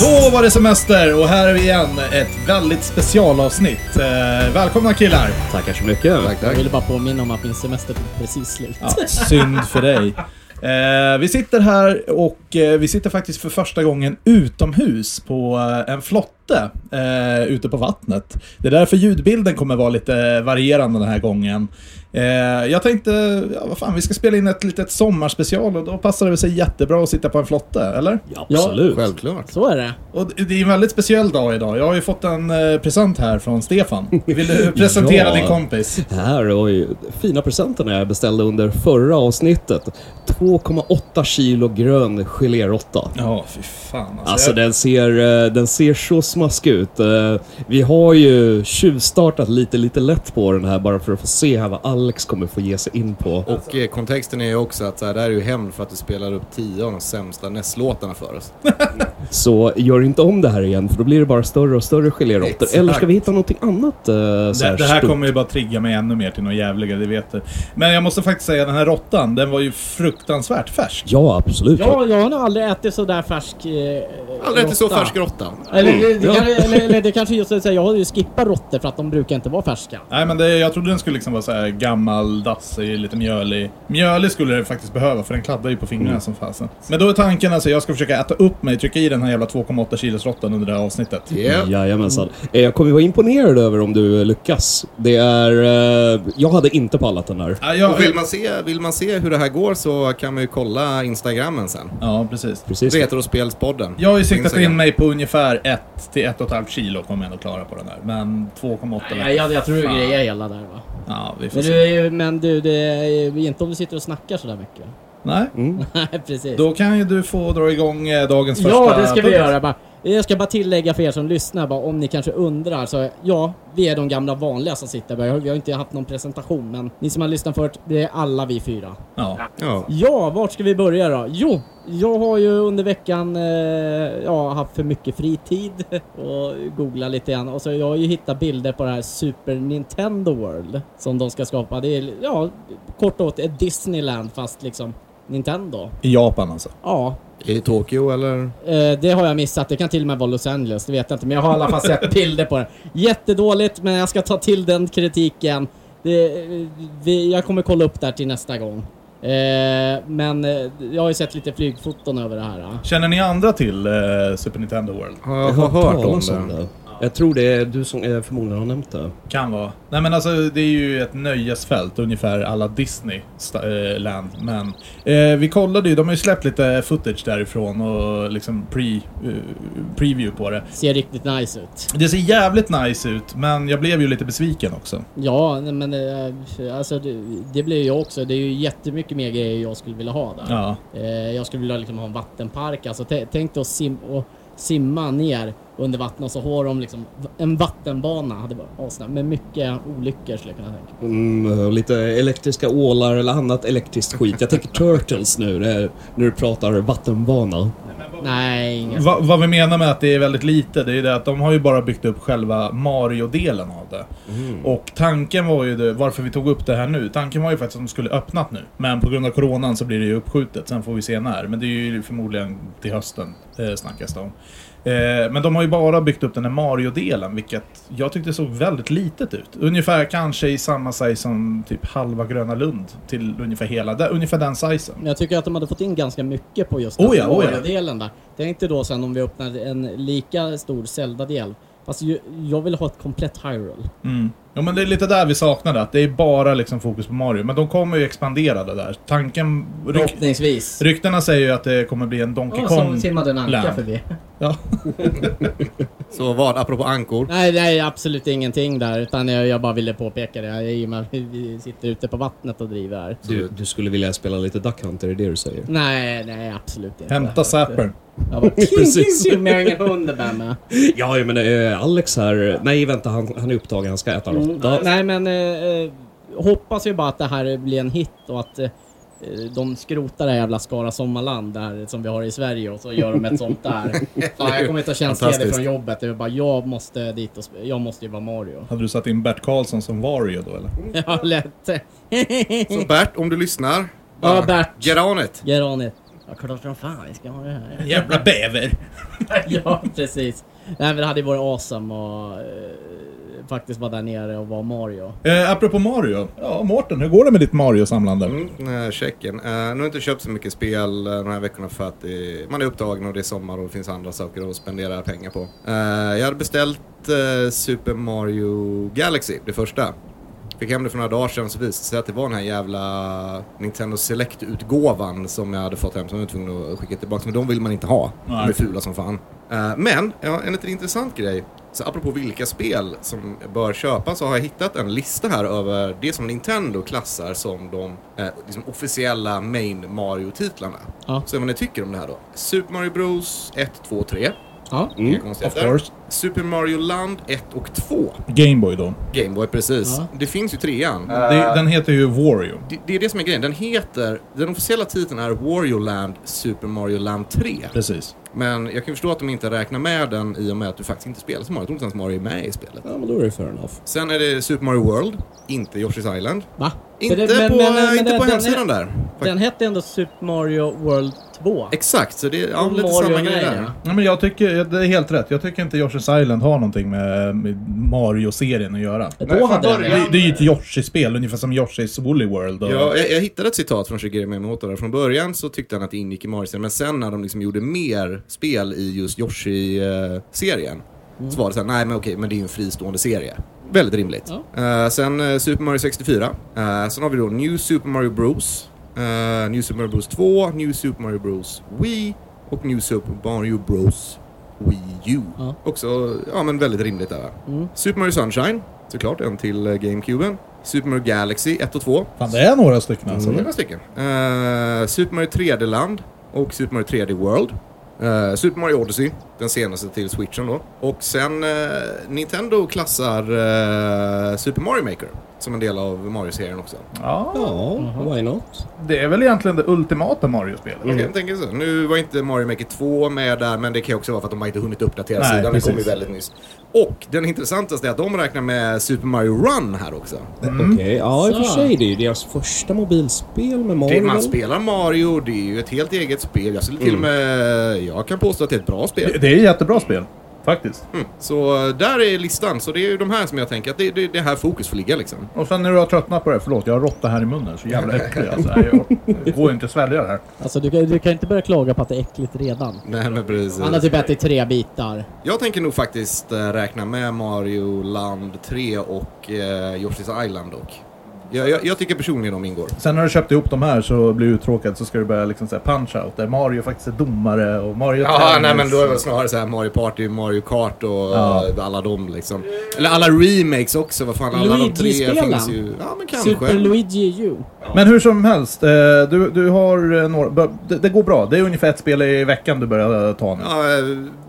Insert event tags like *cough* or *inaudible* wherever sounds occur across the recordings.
Då var det semester och här är vi igen. Ett väldigt specialavsnitt. Eh, välkomna killar! Tackar så mycket. Tack, Jag tack. ville bara påminna om att min semester tog precis slut. Ja, synd för dig. Eh, vi sitter här och eh, vi sitter faktiskt för första gången utomhus på eh, en flotte eh, ute på vattnet. Det är därför ljudbilden kommer vara lite varierande den här gången. Eh, jag tänkte, ja vad fan, vi ska spela in ett litet sommarspecial och då passar det väl sig jättebra att sitta på en flotte, eller? Ja, absolut. Självklart. Så är det. Och det är en väldigt speciell dag idag. Jag har ju fått en eh, present här från Stefan. Vill du *laughs* *laughs* presentera Ja. din kompis? Här, oj, fina presenterna jag beställde under förra avsnittet. 2,8 kilo grön geléråtta. Ja, fy fan alltså. Alltså jag, den ser, eh, den ser så smaskig ut. Eh, Vi har ju tjuvstartat lite, lite lätt på den här bara för att få se här vad Alex kommer få ge sig in på. Och eh, kontexten är ju också att så här, det här är ju hämnd för att du spelar upp tio av de sämsta nästlåtarna för oss. *laughs* Så gör inte om det här igen för då blir det bara större och större geléråttor. Exakt. Eller ska vi hitta någonting annat? eh, så det, det här stort? kommer ju bara trigga mig ännu mer till något jävligare, det vet du. Men jag måste faktiskt säga, den här råttan, den var ju fruktansvärt färsk. Ja, absolut. Ja, jag har nog aldrig ätit så där färsk eh, Aldrig ätit så råtta. färsk råtta. Eller, det, det, Ja. kan, eller, eller det kanske just är så här, jag har ju skippat råttor för att de brukar inte vara färska. Nej men det, jag trodde den skulle liksom vara så här gammaldassig, lite mjölig. Mjölig skulle den faktiskt behöva, för den kladdar ju på fingrarna Mm. som fasen. Men då är tanken alltså, jag ska försöka äta upp mig, trycka i den här jävla 2,8 kilos råttan under det här avsnittet. Yeah. Jajamensan. Eh, Jag kommer vara imponerad över om du lyckas. Det är... eh, Jag hade inte pallat den här. Ja, jag, vill man, se, vill man se hur det här går så kan man ju kolla Instagrammen sen. ja precis. Precis. Retrospelspodden. Jag har ju siktat in mig på ungefär 1 till 1,5 kilo kommer jag nog klara på den här. Men 2,8 Nej, jag, jag tror du Fan. grejer hela där va. Ja, vi får Men se. du, men du, det är inte om du sitter och snackar sådär mycket. Nej, Mm. *laughs* Nej, precis. då kan ju du få dra igång eh, dagens första Ja, det ska vi punkt. göra. Bara. Jag ska bara tillägga för er som lyssnar, bara, om ni kanske undrar. Så, ja, vi är de gamla vanliga som sitter där. Vi har inte haft någon presentation, men ni som har lyssnat förut, det är alla vi fyra. Ja. Ja. Ja, vart ska vi börja då? Jo, jag har ju under veckan eh, ja, haft för mycket fritid *laughs* och googlat lite grann. Och så jag har ju hittat bilder på det här Super Nintendo World som de ska skapa. Det är, ja, kort och gott ett Disneyland fast liksom Nintendo. I Japan alltså. Ja, I Tokyo eller? Eh, det har jag missat. Det kan till och med vara Los Angeles, det vet jag inte. Men jag har i alla fall sett *laughs* bilder på det. Jättedåligt, men jag ska ta till den kritiken. Det, eh, vi, jag kommer kolla upp det här till nästa gång. Eh, men eh, jag har ju sett lite flygfoton över det här. eh. Känner ni andra till eh, Super Nintendo World? Har jag har hört om talas det. Jag tror det är du som förmodligen har nämnt det. Kan vara. Nej men alltså det är ju ett nöjesfält, ungefär alla Disney sta- eh. Men eh, vi kollade ju, de har ju släppt lite footage därifrån och liksom pre, eh, preview på det. Ser riktigt nice ut. Det ser jävligt nice ut, men jag blev ju lite besviken också. Ja, men eh, alltså det, det blir jag också. Det är ju jättemycket mer grejer jag skulle vilja ha där. Ja. Eh, jag skulle vilja liksom ha en vattenpark. Alltså, tä- tänk dig att sim och simma ner under vattnet och så har de liksom en vattenbana. Hade varit. Med mycket olyckor skulle jag kunna tänka. Mm, och lite elektriska ålar eller annat elektriskt skit. Jag tänker Turtles nu när, när du pratar vattenbana. Nej, inga Va, vad vi menar med att det är väldigt lite, det är det att de har ju bara byggt upp själva Mario-delen av det. Och tanken var ju det, varför vi tog upp det här nu, tanken var ju faktiskt att de skulle öppnat nu. Men på grund av coronan så blir det ju uppskjutet, sen får vi se när. Men det är ju förmodligen till hösten, eh, snackas det om. Eh, men de har ju bara byggt upp den här Mario-delen, vilket jag tyckte såg väldigt litet ut. Ungefär kanske i samma size som typ halva Gröna Lund, till ungefär hela, där, ungefär den sizen. Men jag tycker att de hade fått in ganska mycket på just Oh den oh ja. Mario-delen där. Tänk dig då sen om vi öppnar en lika stor Zelda-del. Fast ju, jag vill ha ett komplett Hyrule. Mm. Ja men det är lite där vi saknade, att det är bara liksom fokus på Mario. Men de kommer ju expandera det där. Tanken... Ryk, Förhoppningsvis. ryktena säger ju att det kommer bli en Donkey Ja, Kong. som simmade en anka land. förbi. Ja. *laughs* Så vad, apropå ankor. Nej, nej, absolut ingenting där. Utan jag, jag bara ville påpeka det. I och med att vi sitter ute på vattnet och driver här. Du, du skulle vilja spela lite Duck Hunter, är det du säger? Nej, nej, absolut inte. Hämta Zappern. Bara, *laughs* Precis. Har ingen hund där med. Ja, men eh, Alex här... Nej, vänta, han, han är upptagen. Han ska äta råtta. Nej, men eh, hoppas ju bara att det här blir en hit och att eh, de skrotar det här jävla Skara Sommarland där som vi har i Sverige och så gör de ett *laughs* sånt där. Fan, jag kommer inte ha tjänstledig Fantastiskt. från jobbet. Det är bara, jag måste dit och jag måste ju vara Mario. Hade du satt in Bert Karlsson som Wario då eller? *laughs* Ja, lätt. Så Bert, om du lyssnar. Ja, Bert. Get on it. Get on it. Ja, klart som fan vi ska ha det här. Jävla bäver! *laughs* ja, precis. Nej men det hade ju varit awesome och eh, faktiskt vara där nere och vara Mario. Eh, apropå Mario. Ja, Mårten, hur går det med ditt Mario-samlande? Mm, nej, checken. Uh, nu har jag inte köpt så mycket spel uh, de här veckorna för att det, man är upptagen och det är sommar och det finns andra saker att spendera pengar på. Uh, jag hade beställt uh, Super Mario Galaxy, det första. Fick hem det för några dagar sedan så visade det sig att det var den här jävla Nintendo Select-utgåvan som jag hade fått hem som jag var tvungen att skicka tillbaka. Men de vill man inte ha. De är fula som fan. Eh, men, ja, en lite intressant grej. Så apropå vilka spel som bör köpas så har jag hittat en lista här över det som Nintendo klassar som de eh, liksom officiella main Mario-titlarna. Ja. Så vad ni tycker om det här då. Super Mario Bros 1, 2, 3. Ja. Mm, Of course. Super Mario Land 1 och 2. Gameboy då. Gameboy, precis. Ja. Det finns ju trean. Det, den heter ju Wario. Det, det är det som är grejen. Den heter, den officiella titeln är Wario Land Super Mario Land 3. Precis. Men jag kan förstå att de inte räknar med den i och med att du faktiskt inte spelar som Mario. Jag tror inte ens Mario är med i spelet. Ja, men då är det fair enough. Sen är det Super Mario World, inte Yoshi's Island. Va? Inte det- men- på, men- men inte på den- hemsidan där. Den hette ändå Super Mario World 2. Exakt, så det är ja, lite Mario samma grej där. ja. Ja, men jag tycker, det är helt rätt. Jag tycker inte Yoshi's Island har någonting med, med Mario-serien att göra. Då Nej, hade den Det, det är ju ett Yoshi-spel, ungefär som Yoshi's Woolly World. Och, Ja, jag, jag hittade ett citat från Shigeru Miyamoto där. Från början så tyckte han att det ingick i Mario-serien, men sen när de liksom gjorde mer spel i just Yoshi-serien så var det såhär, nej men okej, men det är ju en fristående serie. Väldigt rimligt. Eh, sen eh, Super Mario 64. Uh, sen har vi då New Super Mario Bros. Eh, New Super Mario Bros 2, New Super Mario Bros Wii och New Super Mario Bros Wii U. Ja. Också, ja men väldigt rimligt där? Mm. Super Mario Sunshine, såklart, en till uh, GameCuben. Super Mario Galaxy 1 och 2. Fan, det är några stycken alltså. Är några stycken. Eh, Super Mario 3D-land och Super Mario 3D World. Eh, Super Mario Odyssey, den senaste till switchen då. Och sen eh, Nintendo klassar eh, Super Mario Maker som en del av Mario-serien också. Ja, Ja, why not? det är väl egentligen det ultimata Mario-spelet. Mm. Jag tänker så. Nu var inte Mario Maker 2 med där, men det kan ju också vara för att de har inte hunnit uppdatera Nej, sidan. Precis. kom ju väldigt nyss. Och den intressantaste är att de räknar med Super Mario Run här också. Okej, ja i och för sig. Det är ju deras första mobilspel med Mario. Det, man spelar Mario, det är ju ett helt eget spel. Jag skulle till och med... Jag kan påstå att det är ett bra spel. Det, det är ett jättebra spel, faktiskt. Mm. Så eh, där är listan. Så det är ju de här som jag tänker att det, det, det är här fokus får ligga liksom. Och sen när du har tröttnat på det, förlåt, jag har råtta här i munnen, så jävla *laughs* äcklig alltså. Jag, det går inte att svälja det här. Alltså du kan, du kan inte börja klaga på att det är äckligt redan. Nej men precis. Han har typ ätit tre bitar. Jag tänker nog faktiskt eh, räkna med Mario Land 3 och eh, Yoshi's Island dock. Jag, jag, jag tycker personligen de ingår. Sen när du köpt ihop de här så blir du uttråkad så ska du börja liksom säga punch-out där Mario faktiskt är domare och Mario Ja, Tennis nej men då är det väl snarare så här Mario Party, Mario Kart och Ja. eh, alla de liksom. Eller alla remakes också, vad fan alla de tre finns ju. Ja men kanske. Super Luigi U. Men hur som helst, eh, du, du har eh, några... Det, det går bra. Det är ungefär ett spel i veckan du börjar ta nu. Ja, eh,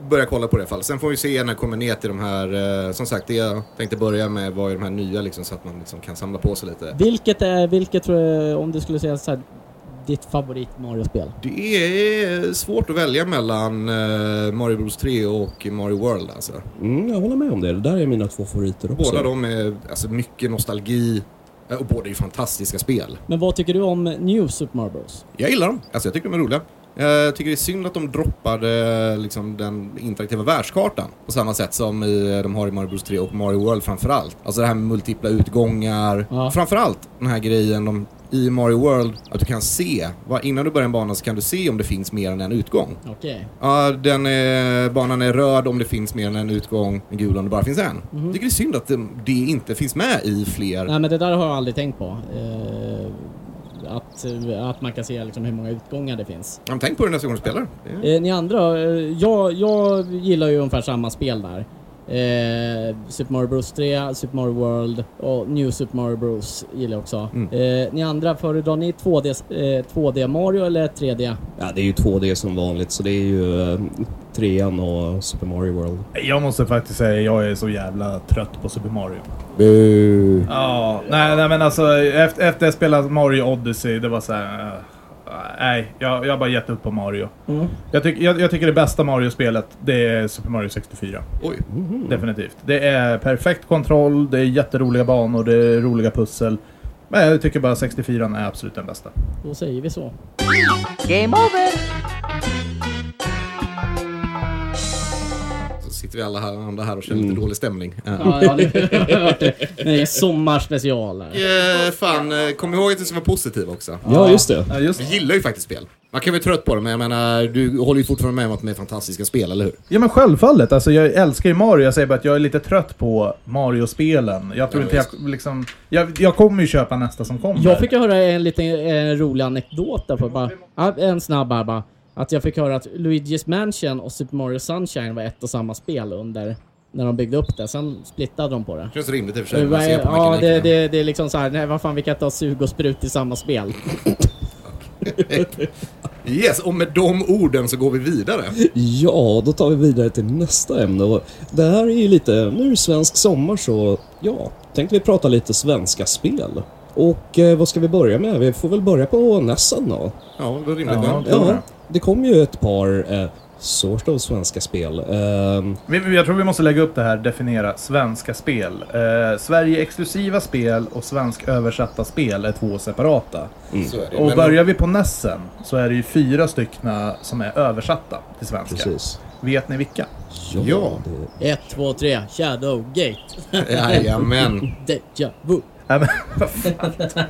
börja kolla på det i alla fall. Sen får vi se när jag kommer ner till de här, eh, som sagt det jag tänkte börja med var ju de här nya liksom så att man liksom kan samla på sig lite. Vilket är, vilket tror jag, om du skulle säga så här, ditt favorit Mario-spel? Det är svårt att välja mellan eh, Mario Bros 3 och Mario World alltså. Mm, jag håller med om det. Det där är mina två favoriter också. Båda de är alltså mycket nostalgi eh, och båda är ju fantastiska spel. Men vad tycker du om New Super Mario Bros? Jag gillar dem. Alltså jag tycker de är roliga. Jag tycker det är synd att de droppade liksom, den interaktiva världskartan på samma sätt som i, de har i Mario Bros 3 och Mario World framförallt. Alltså det här med multipla utgångar. Ja. Framförallt den här grejen de, i Mario World, att du kan se. Innan du börjar en bana så kan du se om det finns mer än en utgång. Okej. Ja, den är, banan är röd om det finns mer än en utgång, men gul om det bara finns en. Jag tycker det är synd att det, det inte finns med i fler. Nej men det där har jag aldrig tänkt på. Eh, att, att man kan se liksom hur många utgångar det finns. Ja, tänk på det nästa gång du spelar. Eh, ni andra, eh, jag, jag gillar ju ungefär samma spel där. Eh, Super Mario Bros 3, Super Mario World och New Super Mario Bros gillar jag också. Mm. Eh, ni andra, föredrar ni 2D, eh, 2D Mario eller 3D? Ja, det är ju 2D som vanligt, så det är ju eh, trean och Super Mario World. Jag måste faktiskt säga jag är så jävla trött på Super Mario. Bu. Ja, nej, nej men alltså efter, efter jag spelade Mario Odyssey, det var så här. eh, nej, jag, jag har bara gett upp på Mario. Mm. Jag, tyck, jag, jag tycker det bästa Mario-spelet, det är Super Mario 64. Oj. Definitivt. Det är perfekt kontroll, det är jätteroliga banor, det är roliga pussel. Men jag tycker bara 64 är absolut den bästa. Då säger vi så. Game over! Sitter vi alla här, andra här och känner lite dålig stämning. Ja. Ja, ja, det *laughs* det är sommarspecial. Eh, fan, kom ihåg att du ska vara positiv också. Ja, just det. Ja, just Jag gillar ju faktiskt spel. Man kan bli trött på det, men jag menar, du håller ju fortfarande med om att de är fantastiska spel, eller hur? Ja men självfallet, alltså jag älskar ju Mario. Jag säger bara att jag är lite trött på Mario-spelen. Jag tror Ja, inte jag liksom... Jag, jag kommer ju köpa nästa som kommer. Jag fick höra en liten eh, rolig anekdot där bara, en snabb här bara. Att jag fick höra att Luigi's Mansion och Super Mario Sunshine var ett och samma spel under när de byggde upp det. Sen splittade de på det. Känns rimligt i och för sig. man Ja, det, det, det är liksom så här, nej vad fan vi kan inte ha sug och sprut i samma spel. *laughs* Yes, och med de orden så går vi vidare. Ja, då tar vi vidare till nästa ämne. Och det här är ju lite, nu är det svensk sommar så ja, tänkte vi prata lite svenska spel. Och eh, vad ska vi börja med? Vi får väl börja på Nessen då. Ja, det är rimligt. Ja. Ja. Det kom ju ett par eh, sort of svenska spel. Vi- vi- Jag tror vi måste lägga upp det här, definiera svenska spel. Eh, Sverige-exklusiva spel och svensk översatta spel är två separata. Det. Och Men- börjar vi på Nessen så är det ju fyra stycken som är översatta till svenska. precis. Vet ni vilka? Ja, Ja. Det, Ett, två, tre, Shadow Gate. Jajamän. *laughs* Deja vu. Ja, men, *laughs*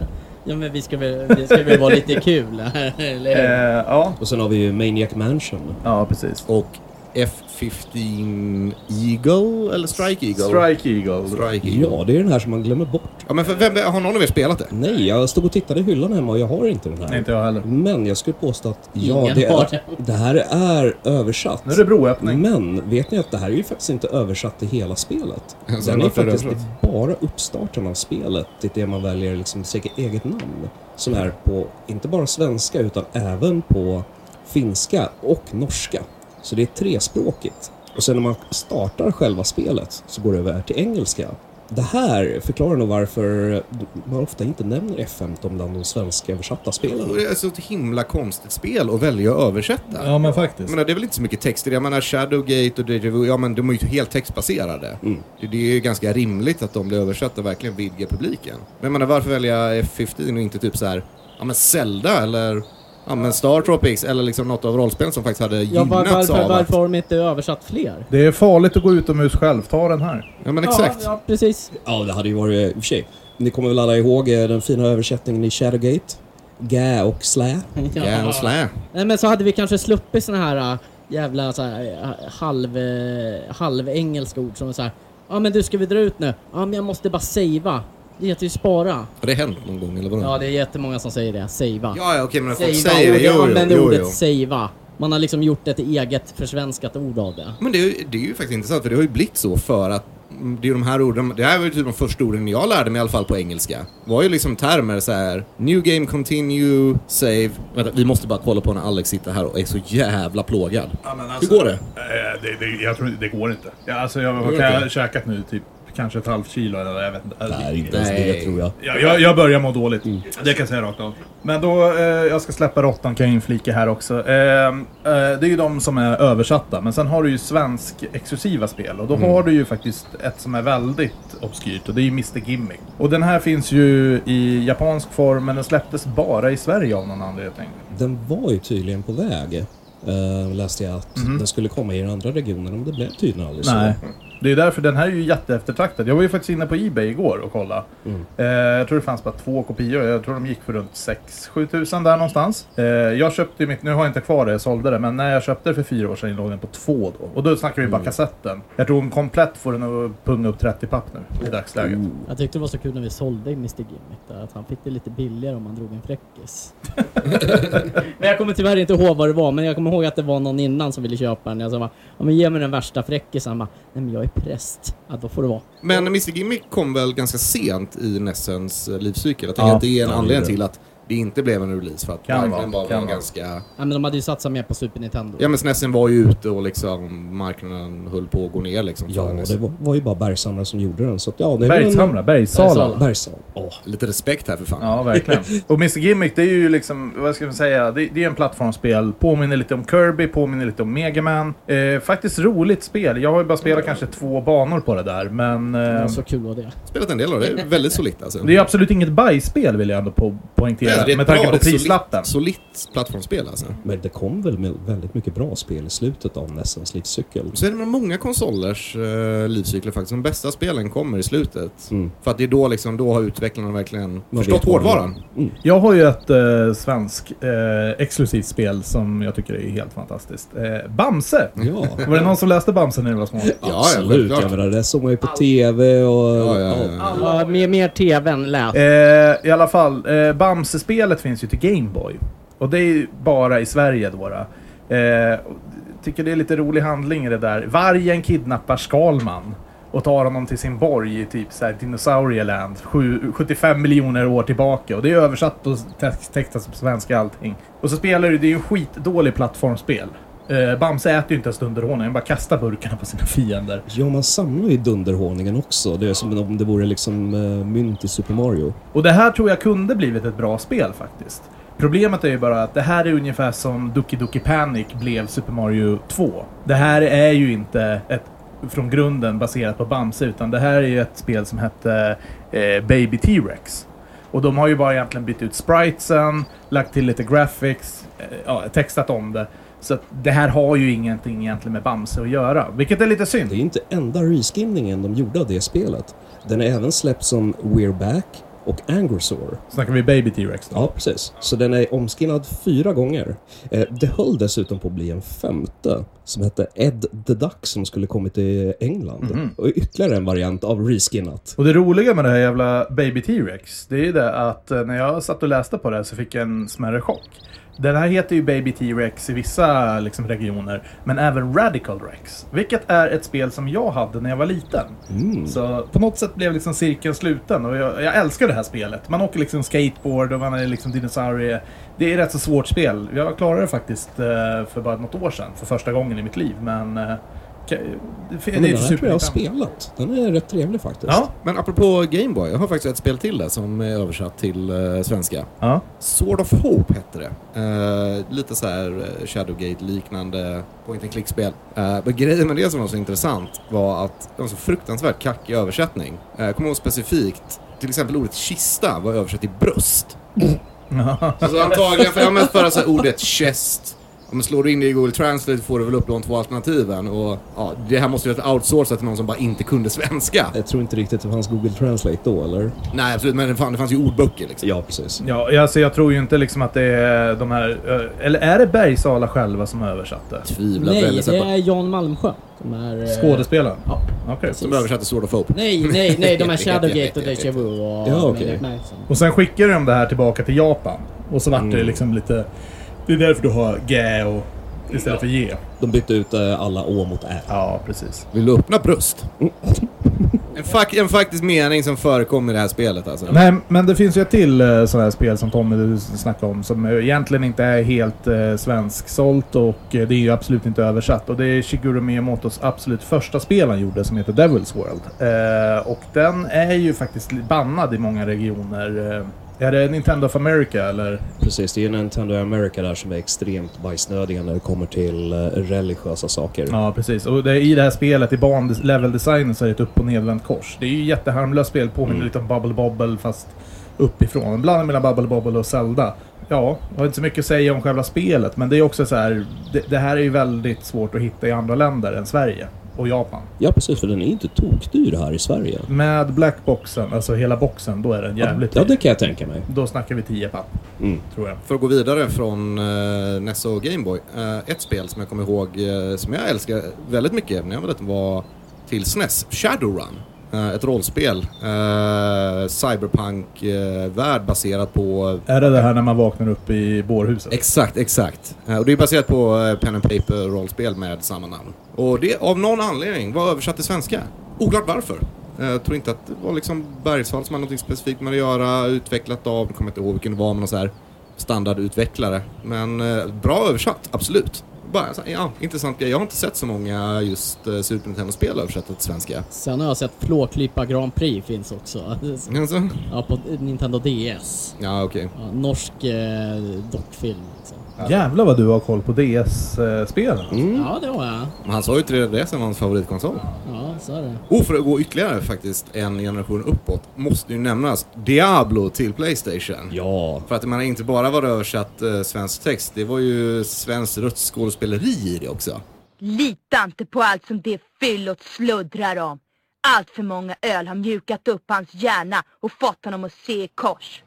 Ja men vi ska väl, vi ska väl vara lite kul här, eller hur? eh, ja. och sen har vi ju Maniac Mansion. ja, precis. Och F-15 Eagle, eller Strike Eagle? Strike Eagle. Strike Eagle. Ja, det är den här som man glömmer bort. Ja, men för vem, har någon av er spelat det? Nej, jag stod och tittade i hyllan hemma och jag har inte den här. Nej, inte jag heller. Men jag skulle påstå att ja, det, är, det här är översatt. Nu är det broöppning. Men vet ni att det här är ju faktiskt inte översatt till hela spelet. *laughs* Alltså, Den är är faktiskt översatt? bara uppstarten av spelet, det är det man väljer liksom sitt eget namn. Som är på, inte bara svenska utan även på finska och norska. Så det är trespråkigt. Och sen när man startar själva spelet så går det över till engelska. Det här förklarar nog varför man ofta inte nämner F15 bland de svenska översatta spelen. Det är alltså ett himla konstigt spel att välja att översätta. Ja, men Jag faktiskt. menar, det är väl inte så mycket text i det. Jag menar, Shadowgate och Deja Vu, ja men de är ju helt textbaserade. Mm. Det, det är ju ganska rimligt att de blir översatta och verkligen vidgar publiken. Men jag menar, varför välja F-15 och inte typ så här, ja men Zelda eller ja men Star Tropics eller liksom något av rollspelen som faktiskt hade Ja, var, gynnats varför, av varför har de inte översatt fler? Det är farligt att gå utomhus själv. Ta den här. Ja men exakt. Ja, ja precis. Ja, det hade ju varit i och för sig. Ni kommer väl alla ihåg eh, den fina översättningen i Shadowgate? Gä och slä. *laughs* Ja. slä. Nej men så hade vi kanske sluppit såna här äh, jävla så här, äh, halv, äh, halvengelska ord som är så här. Ja men du ska vi dra ut nu? Ja men jag måste bara savea. Det heter ju spara. Har det hänt någon gång eller vadå? Ja det är jättemånga som säger det. Savea. ja, ja okej men folk säger det. Jo, jag jo, använder jo, ordet jo. savea. Man har liksom gjort ett eget försvenskat ord av det. Men det är, ju- det är ju faktiskt intressant för det har ju blivit så för att mm, det är de här orden, det här var ju typ de första orden jag lärde mig i alla fall på engelska. Var ju liksom termer så här. New game continue, save. Vänta, vi måste bara kolla på när Alex sitter här och är så jävla plågad. Ja, men Hur går det? Eh, det, det jag tror det går inte. Ja, alltså jag, går vad inte. kan jag ha käkat nu? Typ kanske ett halvt kilo eller jag vet inte. Nej, inte ens det tror jag. Jag, jag, jag börjar må dåligt. Det kan jag säga rakt av. Men då, eh, jag ska släppa råttan kan jag inflika här också. Eh, eh, det är ju de som är översatta, men sen har du ju svensk exklusiva spel. Och då har du ju faktiskt ett som är väldigt obskyrt och det är ju Mr Gimmick. Och den här finns ju i japansk form, men den släpptes bara i Sverige av någon anledning. Den var ju tydligen på väg. Uh, läste jag att den skulle komma i den andra regionen, men det blev tydligen aldrig Nej. Det är därför den här är ju jätteeftertraktad. Jag var ju faktiskt inne på Ebay igår och kollade. Mm. Eh, jag tror det fanns bara två kopior. Jag tror de gick för runt 6-7 tusen där någonstans. Eh, jag köpte ju mitt, nu har jag inte kvar det, jag sålde det. Men när jag köpte det för fyra år sedan låg den på två då. Och då snackar vi Mm. bara kassetten. Jag tror en komplett får den att punga upp 30 papp nu i dagsläget. Oh. Jag tyckte det var så kul när vi sålde Mr Gimmick där, att han fick det lite billigare om man drog en fräckis. *laughs* men jag kommer tyvärr inte ihåg vad det var, men jag kommer ihåg att det var någon innan som ville köpa den. Jag sa bara, ja men ge mig den värsta fräckisen. Han bara, nej men jag är präst. Ja då får det vara. Men Mr Gimmick kom väl ganska sent i Nessens eh, livscykel. Jag Ja, tänker att det är en ja, anledning till att det inte blev en release för att Kan marknaden vara, var, kan var vara. ganska... Ja, men de hade ju satsat mer på Super Nintendo. Ja men SNESen var ju ute och liksom marknaden höll på att gå ner liksom. Ja, det var, var ju bara bergshamrar som gjorde den. Så att, ja, det en- Bergshamra, Bergsala. Bergshamra. Åh, Lite respekt här för fan. Ja, verkligen. *laughs* Och Mr Gimmick, det är ju liksom, vad ska man säga, det, det är en plattformsspel. Påminner lite om Kirby, påminner lite om Mega Man. Eh, faktiskt roligt spel. Jag har ju bara spelat kanske två banor på det där, men... Det Eh, var så kul var det. Spelat en del av det. Det är väldigt solitt alltså. det är absolut inget bajsspel vill jag ändå po poängtera. Ja, det är med tanke på prislappen. Solitt, plattformsspel alltså. Men det kom väl med väldigt mycket bra spel i slutet av Nessens livscykel. Så är det med många konsolers uh, livscykler faktiskt. De bästa spelen kommer i slutet. Mm. För att det är då liksom, då har utvecklarna verkligen Man förstått hårdvaran. Mm. Jag har ju ett eh, svensk eh, exklusivt spel som jag tycker är helt fantastiskt. Eh, Bamse! Ja, Var det någon som läste Bamse när ni var små? ja, absolut. självklart. jag det såg man ju på TV och... Ja, ja, ja. Ja, mer, mer TV än läs. Eh, I alla fall, eh, Spelet finns ju till Gameboy. Och det är ju bara i Sverige då. då. Eh, tycker det är lite rolig handling i det där. Vargen kidnappar Skalman och tar honom till sin borg i typ så här Dinosaurieland. 75 miljoner år tillbaka. Och det är översatt och textat på svenska allting. Och så spelar du, det är ju skitdålig plattformsspel. Eh, Bamse äter ju inte ens dunderhonung, han bara kastar burkarna på sina fiender. Ja, man samlar ju dunderhonungen också. Det är som om det vore liksom uh, mynt i Super Mario. Och det här tror jag kunde blivit ett bra spel faktiskt. Problemet är ju bara att det här är ungefär som Doki Doki Panic blev Super Mario 2. Det här är ju inte ett från grunden baserat på Bamse utan det här är ju ett spel som hette eh, Baby T-Rex. Och de har ju bara egentligen bytt ut spritesen, lagt till lite graphics, eh, ja, textat om det. Så det här har ju ingenting egentligen med Bamse att göra, vilket är lite synd. Det är inte enda reskinningen de gjorde av det spelet. Den är även släppt som We're Back och Angersaur. Snackar vi Baby T-Rex då? Ja, precis. Så den är omskinnad fyra gånger. Eh, det höll dessutom på att bli en femte som hette Ed the Duck som skulle kommit till England. Mhm. Och ytterligare en variant av reskinnat. Och det roliga med det här jävla Baby T-Rex, det är ju det att eh, när jag satt och läste på det så fick jag en smärre chock. Den här heter ju Baby T-Rex i vissa liksom, regioner, men även Radical Rex. Vilket är ett spel som jag hade när jag var liten. Mm. Så på något sätt blev liksom cirkeln sluten och jag, jag älskar det här spelet. Man åker liksom skateboard och man är liksom dinosaurie. Det är ett rätt så svårt spel. Jag klarade det faktiskt eh, för bara något år sedan, för första gången i mitt liv. Men... det, är den här tror jag har spelat. Den är rätt trevlig faktiskt. Ja, Men apropå Gameboy, jag har faktiskt ett spel till där som är översatt till eh, svenska. ja. Sword of Hope hette det. Eh, lite så här eh, Shadowgate-liknande point and click-spel. Eh, men grejen med det som var så intressant var att det var så fruktansvärt kackig översättning. Eh, Jag kommer ihåg specifikt, till exempel ordet kista var översatt till bröst. Alltså antagligen, för jag har mest så ordet chest. Om man slår in det i Google Translate får du väl upp de två alternativen. Och ja, det här måste ju vara outsourcat till någon som bara inte kunde svenska. Jag tror inte riktigt det fanns Google Translate då, eller? Nej absolut, men det fanns, det fanns ju ordböcker liksom. Ja, precis. Ja, alltså jag tror ju inte liksom att det är de här... eh, Eller är det Bergsala själva som översatte? Tvivlar Nej, det det... är Jan Malmsjö. Som är... eh, Skådespelaren? Ja. Okej. Som översatte Sword of Hope. Nej, nej, nej. De är Jag vet, jag vet, Shadowgate och Deja Vu och... Ja, okej. Som- Och sen skickade de det här tillbaka till Japan. Och så vart det Mm. liksom lite... Det är därför du har gä och istället för ge. De bytte ut eh, alla å mot ä. Ja, precis. Vill du öppna bröst? En, fak en faktisk mening som förekommer i det här spelet alltså. Nej, men det finns ju ett till uh, sådant här spel som Tommy du snackade om som eh, egentligen inte är helt uh, svensksålt och eh, det är ju absolut inte översatt. Och det är Shigeru Miyamotos absolut första spel han gjorde som heter Devil's World. Eh, och den är ju faktiskt bannad i många regioner. Eh, är det Nintendo of America eller? Precis, det är Nintendo America där som är extremt bajsnödiga när det kommer till eh, religiösa saker. Ja, precis. Och det, i det här spelet, i ban-level-designen, så är det ett upp och nedvänt kors. Det är ju jätteharmlöst spel, påminner Mm. lite om Bubble Bobble fast uppifrån. En blandning mellan Bubble Bobble och Zelda. Ja, jag har inte så mycket att säga om själva spelet, men det är också så här... Det, det här är ju väldigt svårt att hitta i andra länder än Sverige och Japan. Ja, precis, för den är inte tokdyr här i Sverige. Med Blackboxen, alltså hela boxen, då är den jävligt Ja, dyr. det kan jag tänka mig. Då snackar vi 10 papp, Mm. tror jag. För att gå vidare från uh, NES och Gameboy. Uh, ett spel som jag kommer ihåg uh, som jag älskar väldigt mycket när jag var liten var till SNES, Shadowrun. Uh, ett rollspel. Uh, Cyberpunk-värld baserat på... Är det det här när man vaknar upp i bårhuset? Exakt, exakt. Och det är baserat på pen and paper-rollspel med samma namn. Och det av någon anledning var översatt till svenska. Oklart varför. Eh, Jag tror inte att det var liksom Bergsvall som hade något specifikt med att göra, utvecklat av, jag kommer inte ihåg vilken det var, men någon så här standardutvecklare. Men eh, bra översatt, absolut. Bara, ja, intressant grej. Jag har inte sett så många just eh, Super Nintendo-spel översatta till svenska. Sen har jag sett Flåklypa Grand Prix finns också. Alltså? Ja, på Nintendo DS. Ja, okej. Ja, norsk eh, dockfilm. Liksom. Jävlar vad du har koll på DS-spelen. Mm. Ja, det har jag. Men han sa ju 3DS var hans favoritkonsol. Ja, så är det. Och för att gå ytterligare faktiskt en generation uppåt måste ju nämnas Diablo till Playstation. Ja. För att man inte bara var översatt eh, svensk text, det var ju svenskt röstskådespeleri i det också. Lita inte på allt som det fyllot sluddrar om. Allt för många öl har mjukat upp hans hjärna och fått honom att se i kors.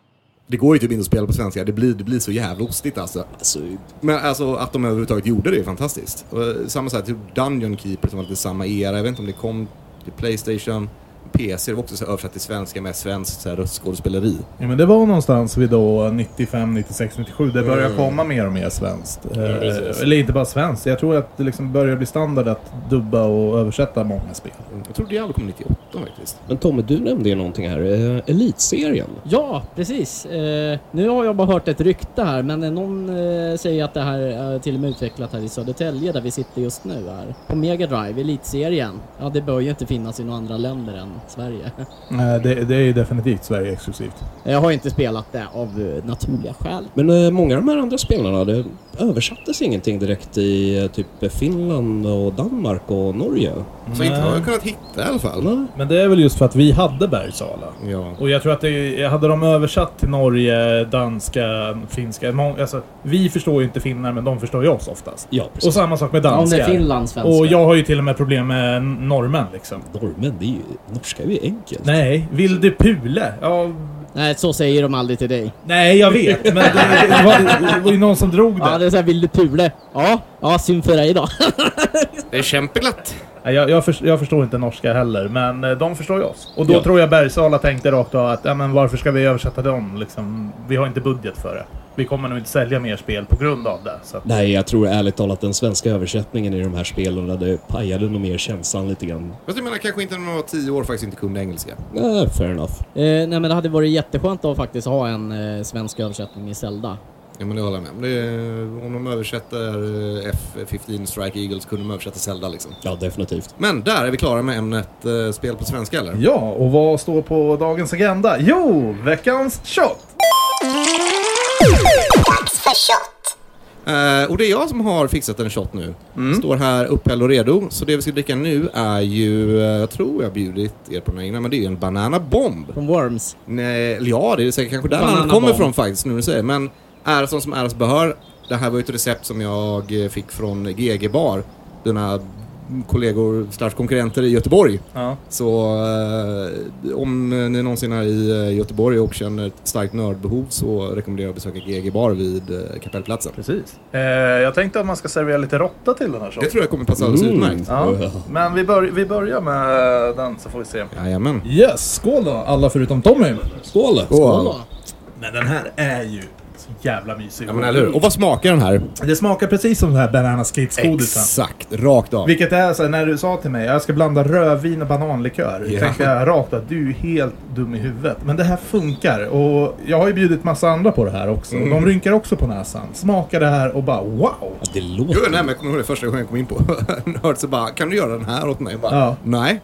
Det går ju typ inte att spela på svenska, det blir, det blir så jävla ostigt alltså. Alltså, Men alltså att de överhuvudtaget gjorde det är fantastiskt. Och, eh, samma sak, typ Dungeon Keeper som var lite samma era, jag vet inte om det kom till Playstation, PC, det var också så översatt till svenska med svenskt röstskådespeleri. Ja, men det var någonstans vid då 95, 96, 97. Det började komma mer och mer svenskt. Eh, precis. eller inte bara svenskt. Jag tror att det liksom börjar bli standard att dubba och översätta många spel. Jag tror Diablo kom 98 faktiskt. men Tommy, du nämnde ju någonting här. Eh, Elitserien. Ja, precis. Eh, nu har jag bara hört ett rykte här, men eh, någon eh, säger att det här är till och med utvecklat här i Södertälje där vi sitter just nu här. På Mega Drive, Elitserien. Ja, det bör ju inte finnas i några andra länder än Sverige. Nej, det, det är ju definitivt Sverige exklusivt. Jag har inte spelat det av naturliga skäl. Men eh, många av de här andra spelarna, det översattes ingenting direkt i eh, typ Finland och Danmark och Norge. Så inte har jag kunnat hitta i alla fall. Nej. Men det är väl just för att vi hade Bergsala. Ja. Och jag tror att det, hade de översatt till Norge, danska, finska. må- Alltså, vi förstår ju inte finnar, men de förstår ju oss oftast. Ja, Och precis. samma sak med Ja, om det danskar. är finlandssvenska. och jag har ju till och med problem med norrmän liksom. Norrmän, det är ju, norska är ju enkelt. Nej, Vilde Pule. Ja, Nej, så säger de aldrig till dig. nej, jag vet. Men det, det, var, det var ju någon som drog Ja, det. det är såhär, vill du pule? Ja, ja, synd för dig då. Det är kämpeglatt. Nej, Jag, jag, för, jag förstår inte norska heller, men eh, de förstår ju oss. Och då Ja. tror jag Bergsala tänkte rakt av att, ja men varför ska vi översätta dem? Liksom, vi har inte budget för det. Vi kommer nog inte sälja mer spel på grund av det. Så. att- Nej, jag tror ärligt talat den svenska översättningen i de här spelen, det pajade nog mer känslan lite grann. Fast jag menar kanske inte när man var 10 år faktiskt inte kunde engelska. Nej, fair enough. Eh, nej men det hade varit jätteskönt att faktiskt ha en eh, svensk översättning i Zelda. Ja men det håller jag med om. Är, om de översätter eh, F-15 Strike Eagles kunde de översätta Zelda liksom. Ja, definitivt. Men där är vi klara med ämnet eh, spel på svenska eller? Ja, och vad står på dagens agenda? Jo, veckans shot! Eh, och det är jag som har fixat en shot nu. Står här upphälld och redo. Så det vi ska dricka nu är ju, eh, jag tror jag har bjudit er på den här innan, men det är ju en Banana Bomb. Från Worms. Nej, ja, det är säkert kanske där Banana namnet kommer Bomb. från faktiskt, nu när du säger Men äras som som äras behör. Det här var ju ett recept som jag eh, fick från GG Bar. Dina kollegor slash konkurrenter i Göteborg. Ja. Så eh, om ni någonsin är i eh, Göteborg och känner ett starkt nördbehov så rekommenderar jag att besöka GG Bar vid eh, Kapellplatsen. Precis. Eh, jag tänkte att man ska servera lite råtta till den här Det shoten. tror jag kommer passa alldeles Mm. utmärkt. Ja, men vi, bör, vi börjar med den så får vi se. Jajamän. Yes, skål då alla förutom Tommy. Skål! Skål. Åh, Men den här är ju jävla mysig. Ja men eller hur. Och vad smakar den här? Det smakar precis som den här Banana Skates-godisen. Exakt, rakt av. Vilket är så här, när du sa till mig jag ska blanda rödvin och bananlikör. Ja. Tänkte jag rakt att du är helt dum i huvudet. Men det här funkar. Och jag har ju bjudit massa andra på det här också. Mm. De rynkar också på näsan. Smakar det här och bara wow. Ja, det Jo, låter... nej, men jag kommer ihåg det första gången jag kom in på *laughs* Nörd så bara, kan du göra den här åt mig? Jag Bara, Ja. Nej.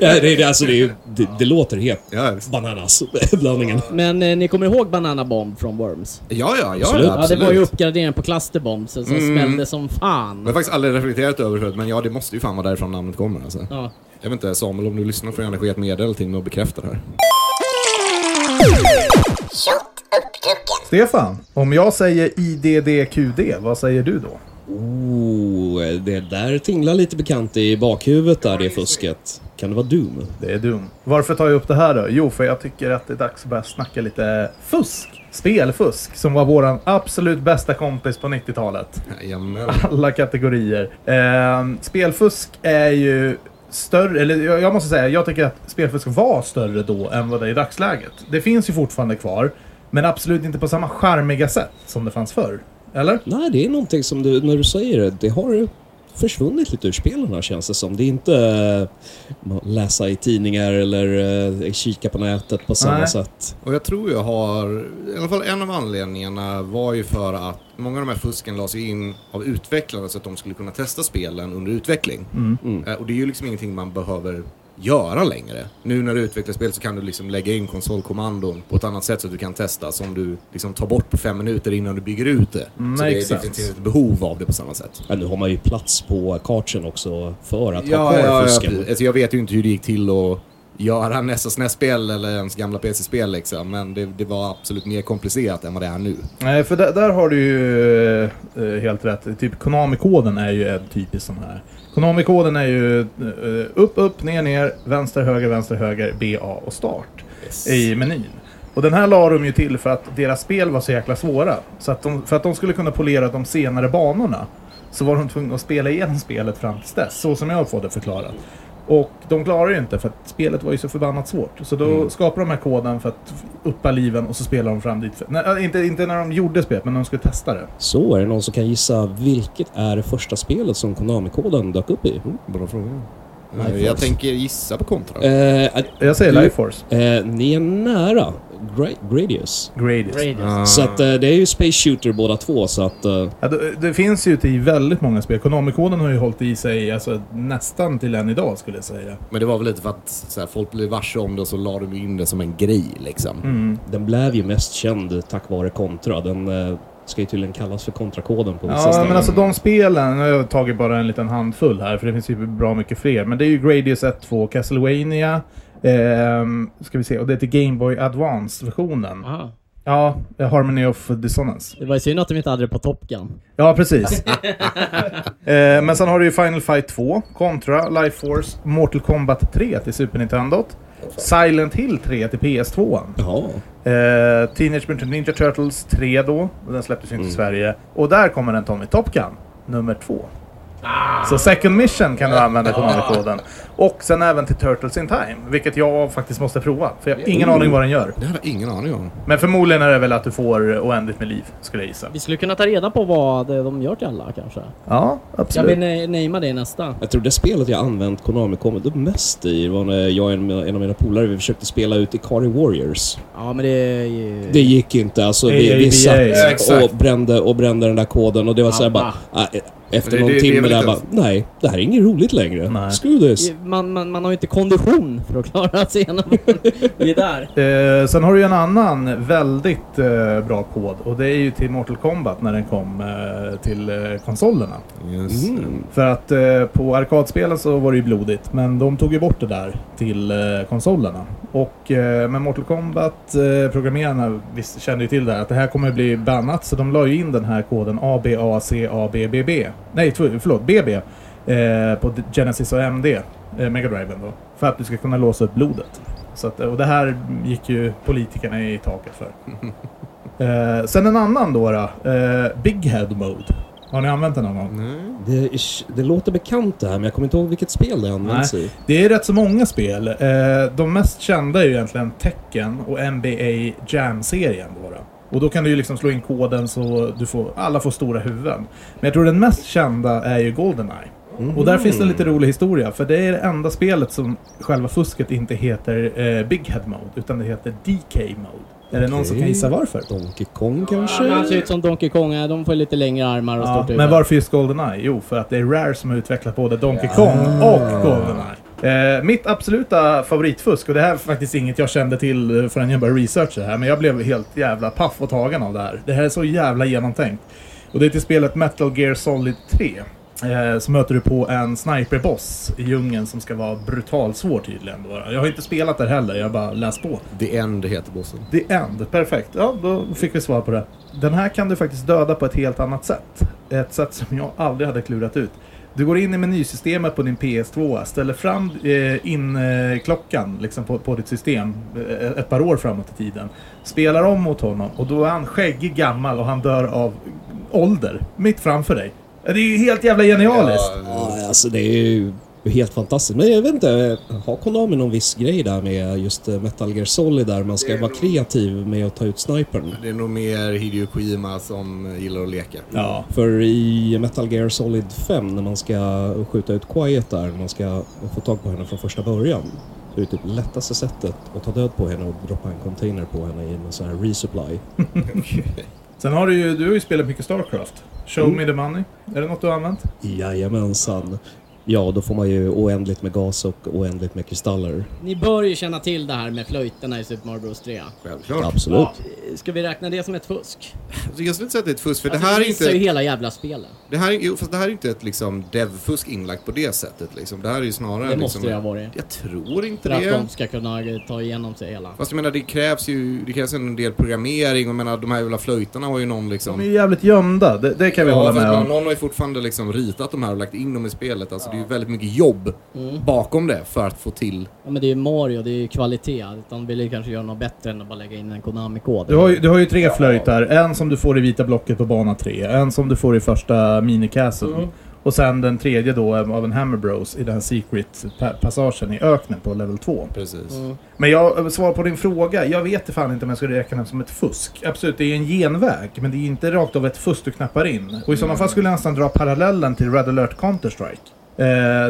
Ja, det, det, alltså, det, det, det låter helt Ja, bananas, *laughs* blandningen. Men eh, ni kommer ihåg Banana Bomb från Worms? ja, ja, ja Absolut. absolut. Ja, det var ju uppgraderingen på Clusterbomb som som Mm. smällde som Jag har fan. faktiskt aldrig reflekterat över det, men ja, det måste ju fan vara därifrån namnet kommer alltså. Ja. Jag vet inte, Samuel, om du lyssnar får du gärna skicka ett meddelande till mig och bekräfta det här. Stefan, om jag säger IDDQD, vad säger du då? Oh, det där tinglar lite bekant i bakhuvudet där, det fusket. Kan det vara Doom? Det är dum. Varför tar jag upp det här då? Jo, för jag tycker att det är dags att börja snacka lite fusk. Spelfusk, som var våran absolut bästa kompis på 90-talet. Jajamän. Alla kategorier. Ehm, spelfusk är ju större, eller jag jag måste säga, jag tycker att spelfusk var större då än vad det är i dagsläget. Det finns ju fortfarande kvar, men absolut inte på samma charmiga sätt som det fanns förr. Eller? Nej, det är någonting som du, när du säger det, det har försvunnit lite ur spelen här känns det som. Det är inte att läsa i tidningar eller eh, kika på nätet på samma Nej. sätt. Och jag tror jag har, i alla fall en av anledningarna var ju för att många av de här fusken lades in av utvecklarna så att de skulle kunna testa spelen under utveckling. Mm. Eh, Och det är ju liksom ingenting man behöver göra längre. Nu när du utvecklar spel så kan du liksom lägga in konsolkommandon på ett annat sätt så att du kan testa som du liksom tar bort på fem minuter innan du bygger ut det. Mm, så det är definitivt ett behov av det på samma sätt. Ja, nu har man ju plats på kartsen också för att ha Ja, kvar ja, ja, fusken. precis. alltså, jag vet ju inte hur det gick till att göra nästa SNES-spel eller ens gamla PC-spel liksom. Men det, det var absolut mer komplicerat än vad det är nu. Nej, för där, där har du ju eh, helt rätt. Typ Konami-koden är ju en typisk sån här. Konami-koden är ju eh, upp, upp, ner, ner, vänster, höger, vänster, höger, B, A och start i menyn. Och den här la de ju till för att deras spel var så jäkla svåra. Så att de, för att de skulle kunna polera de senare banorna så var de tvungna att spela igenom spelet fram tills dess. Så som jag har fått det förklarat. Och de klarar ju inte för att spelet var ju så förbannat svårt. Så då skapade de här koden för att uppa liven och så spelar de fram dit. Nej, äh, inte, inte när de gjorde spelet, men när de skulle testa det. Så, är det någon som kan gissa vilket är det första spelet som Konami-koden dök upp i? Bra fråga. Life jag Force. tänker gissa på kontra. Eh, Jag säger Life Force. eh, ni är nära. Gra- Gradius. Gradius. Radius. Ah. Så att eh, det är ju Space Shooter båda två så att... Eh, Ja, det, det finns ju till väldigt många spel. Konami-koden har ju hållit i sig alltså, nästan till än idag skulle jag säga. Men det var väl lite för att så här, folk blev varse om det och så la de in det som en grej liksom. Mm. den blev ju mest känd tack vare Contra. Den eh, ska ju tydligen kallas för Contra-koden på vissa Ja, ställen. men alltså de spelen, nu har jag tagit bara en liten handfull här för det finns ju bra mycket fler. Men det är ju Gradius 1, 2, Castlevania, ehm, ska vi se, och det är till Game Boy Advance-versionen. Aha. Ja, Harmony of Dissonance. Det var ju synd att de inte hade det på Top Gun. Ja, precis. *laughs* eh, men sen har du ju Final Fight 2, Contra, Life Force, Mortal Kombat 3 till Super Nintendo, Silent Hill 3 till PS2. Jaha. Eh, Teenage Mutant Ninja Turtles 3 då, och den släpptes ju inte i Sverige. Och där kommer den Tommy Top Gun, nummer 2. Så Second Mission kan du använda Konami-koden. Och sen även till Turtles in Time, vilket jag faktiskt måste prova. För jag har ingen aning vad den gör. Det hade jag ingen aning om. Men förmodligen är det väl att du får oändligt med liv, skulle jag gissa. Vi skulle kunna ta reda på vad de gör till alla kanske. Ja, Jag absolut. vill na- namea det i nästa. Jag tror det spelet jag använt Konami-koden mest i var när jag och en, en av mina polare vi försökte spela ut Ikari Warriors. Ja men det. Det gick inte. Alltså vi, vi satt Exakt. och brände, och brände den där koden och det var såhär bara... Äh, efter någon timme där bara... Nej, det här är inget roligt längre. Nej. Screw this. Man, man, man har ju inte kondition för att klara sig igenom det där. Eh, sen har du ju en annan väldigt eh, bra kod och det är ju till Mortal Kombat när den kom eh, till eh, konsolerna. Just. Mm. För att eh, på arkadspelen så var det ju blodigt, men de tog ju bort det där till eh, konsolerna. Och eh, med Mortal Kombat, eh, programmerarna visst, kände ju till det här, att det här kommer bli bannat, så de la ju in den här koden ABACABBB. Nej, förlåt, BB. Eh, på Genesis och MD, eh, Mega Driven då. För att du ska kunna låsa upp blodet. Så att, och det här gick ju politikerna i taket för. *laughs* Eh, sen en annan då, då eh, Big Head Mode. Har ni använt den någon gång? Nej. Det, är- det låter bekant det här, men jag kommer inte ihåg vilket spel det används i. Det är rätt så många spel. Eh, de mest kända är ju egentligen Tekken och NBA Jam-serien. Då då. Och då kan du ju liksom slå in koden så du får, alla får stora huvuden. Men jag tror den mest kända är ju Goldeneye. Och där finns det en lite rolig historia, för det är det enda spelet som själva fusket inte heter eh, Big Head Mode, utan det heter DK Mode. Är det någon som kan gissa varför? Donkey Kong Ja, kanske? men han ser ut som Donkey Kong, ja, de får lite längre armar och Ja, stort huvud. men varför just Goldeneye? Jo, för att det är Rare som har utvecklat både Donkey Kong och Goldeneye. Eh, mitt absoluta favoritfusk, och det här är faktiskt inget jag kände till eh, förrän jag började researcha det här, men jag blev helt jävla paff och tagen av det här. Det här är så jävla genomtänkt. Och det är till spelet Metal Gear Solid 3. Eh, så möter du på en sniperboss i djungeln som ska vara brutal svår tydligen. Jag har inte spelat där heller, jag har bara läst på. The End heter bossen. The End, perfekt. Ja, då fick vi svar på det. Den här kan du faktiskt döda på ett helt annat sätt. Ett sätt som jag aldrig hade klurat ut. Du går in i menysystemet på din PS2, ställer fram eh, in-klockan liksom på, på ditt system eh, ett par år framåt i tiden. Spelar om mot honom och då är han skäggig gammal och han dör av ålder. Mitt framför dig. Det är ju helt jävla genialiskt. Ja, alltså det är ju Helt fantastiskt. Men jag vet inte, har Konami någon viss grej där med just eh, Metal Gear Solid där man ska vara kreativ med att ta ut snipern? Det är nog mer Hideo Kojima som gillar att leka. Ja. För i Metal Gear Solid 5 när man ska skjuta ut Quiet där, man ska få tag på henne från första början. Så är det typ lättaste sättet att ta död på henne och droppa en container på henne i en sån här resupply. *laughs* *laughs* Sen har du ju, du har ju spelat mycket Starcraft. Show me the money. Är det något du har använt? Jajamensan. Ja, då får man ju oändligt med gas och oändligt med kristaller. Ni bör ju känna till det här med flöjterna i Super Mario Bros 3. Självklart. Absolut. Ja, ska vi räkna det som ett fusk? Alltså, jag skulle inte säga att det är ett fusk, för Alltså, det här är missar ju inte... hela jävla spelet. Det här, är- jo, fast det här är inte ett liksom dev-fusk inlagt på det sättet liksom. Det här är ju snarare Det måste liksom... det ha varit. Jag tror inte För att det. de ska kunna ta igenom sig hela. Fast jag menar, det krävs ju det krävs en del programmering och menar, de här jävla flöjtarna har ju någon liksom... De är ju jävligt gömda, det, det kan vi hålla fast med om. Någon har ju fortfarande liksom ritat de här och lagt in dem i spelet. Alltså det är ju väldigt mycket jobb Mm. bakom det för att få till... Ja men det är ju Mario, det är ju kvalitet. De vill ju kanske göra något bättre än att bara lägga in en Konami-kod. Du har, ju, du har ju tre flöjtar. En som du får i vita blocket på bana 3. En som du får i första minicastle. Mm. Och sen den tredje då av en Hammer Bros i den här secret-passagen i öknen på level 2. Precis. Mm. Men jag svarar på din fråga. Jag vet fan inte om jag skulle räkna det som ett fusk. Absolut, det är en genväg. Men det är inte rakt av ett fusk du knappar in. Och i sådana fall skulle jag nästan dra parallellen till Red alert Counter-Strike. Eh,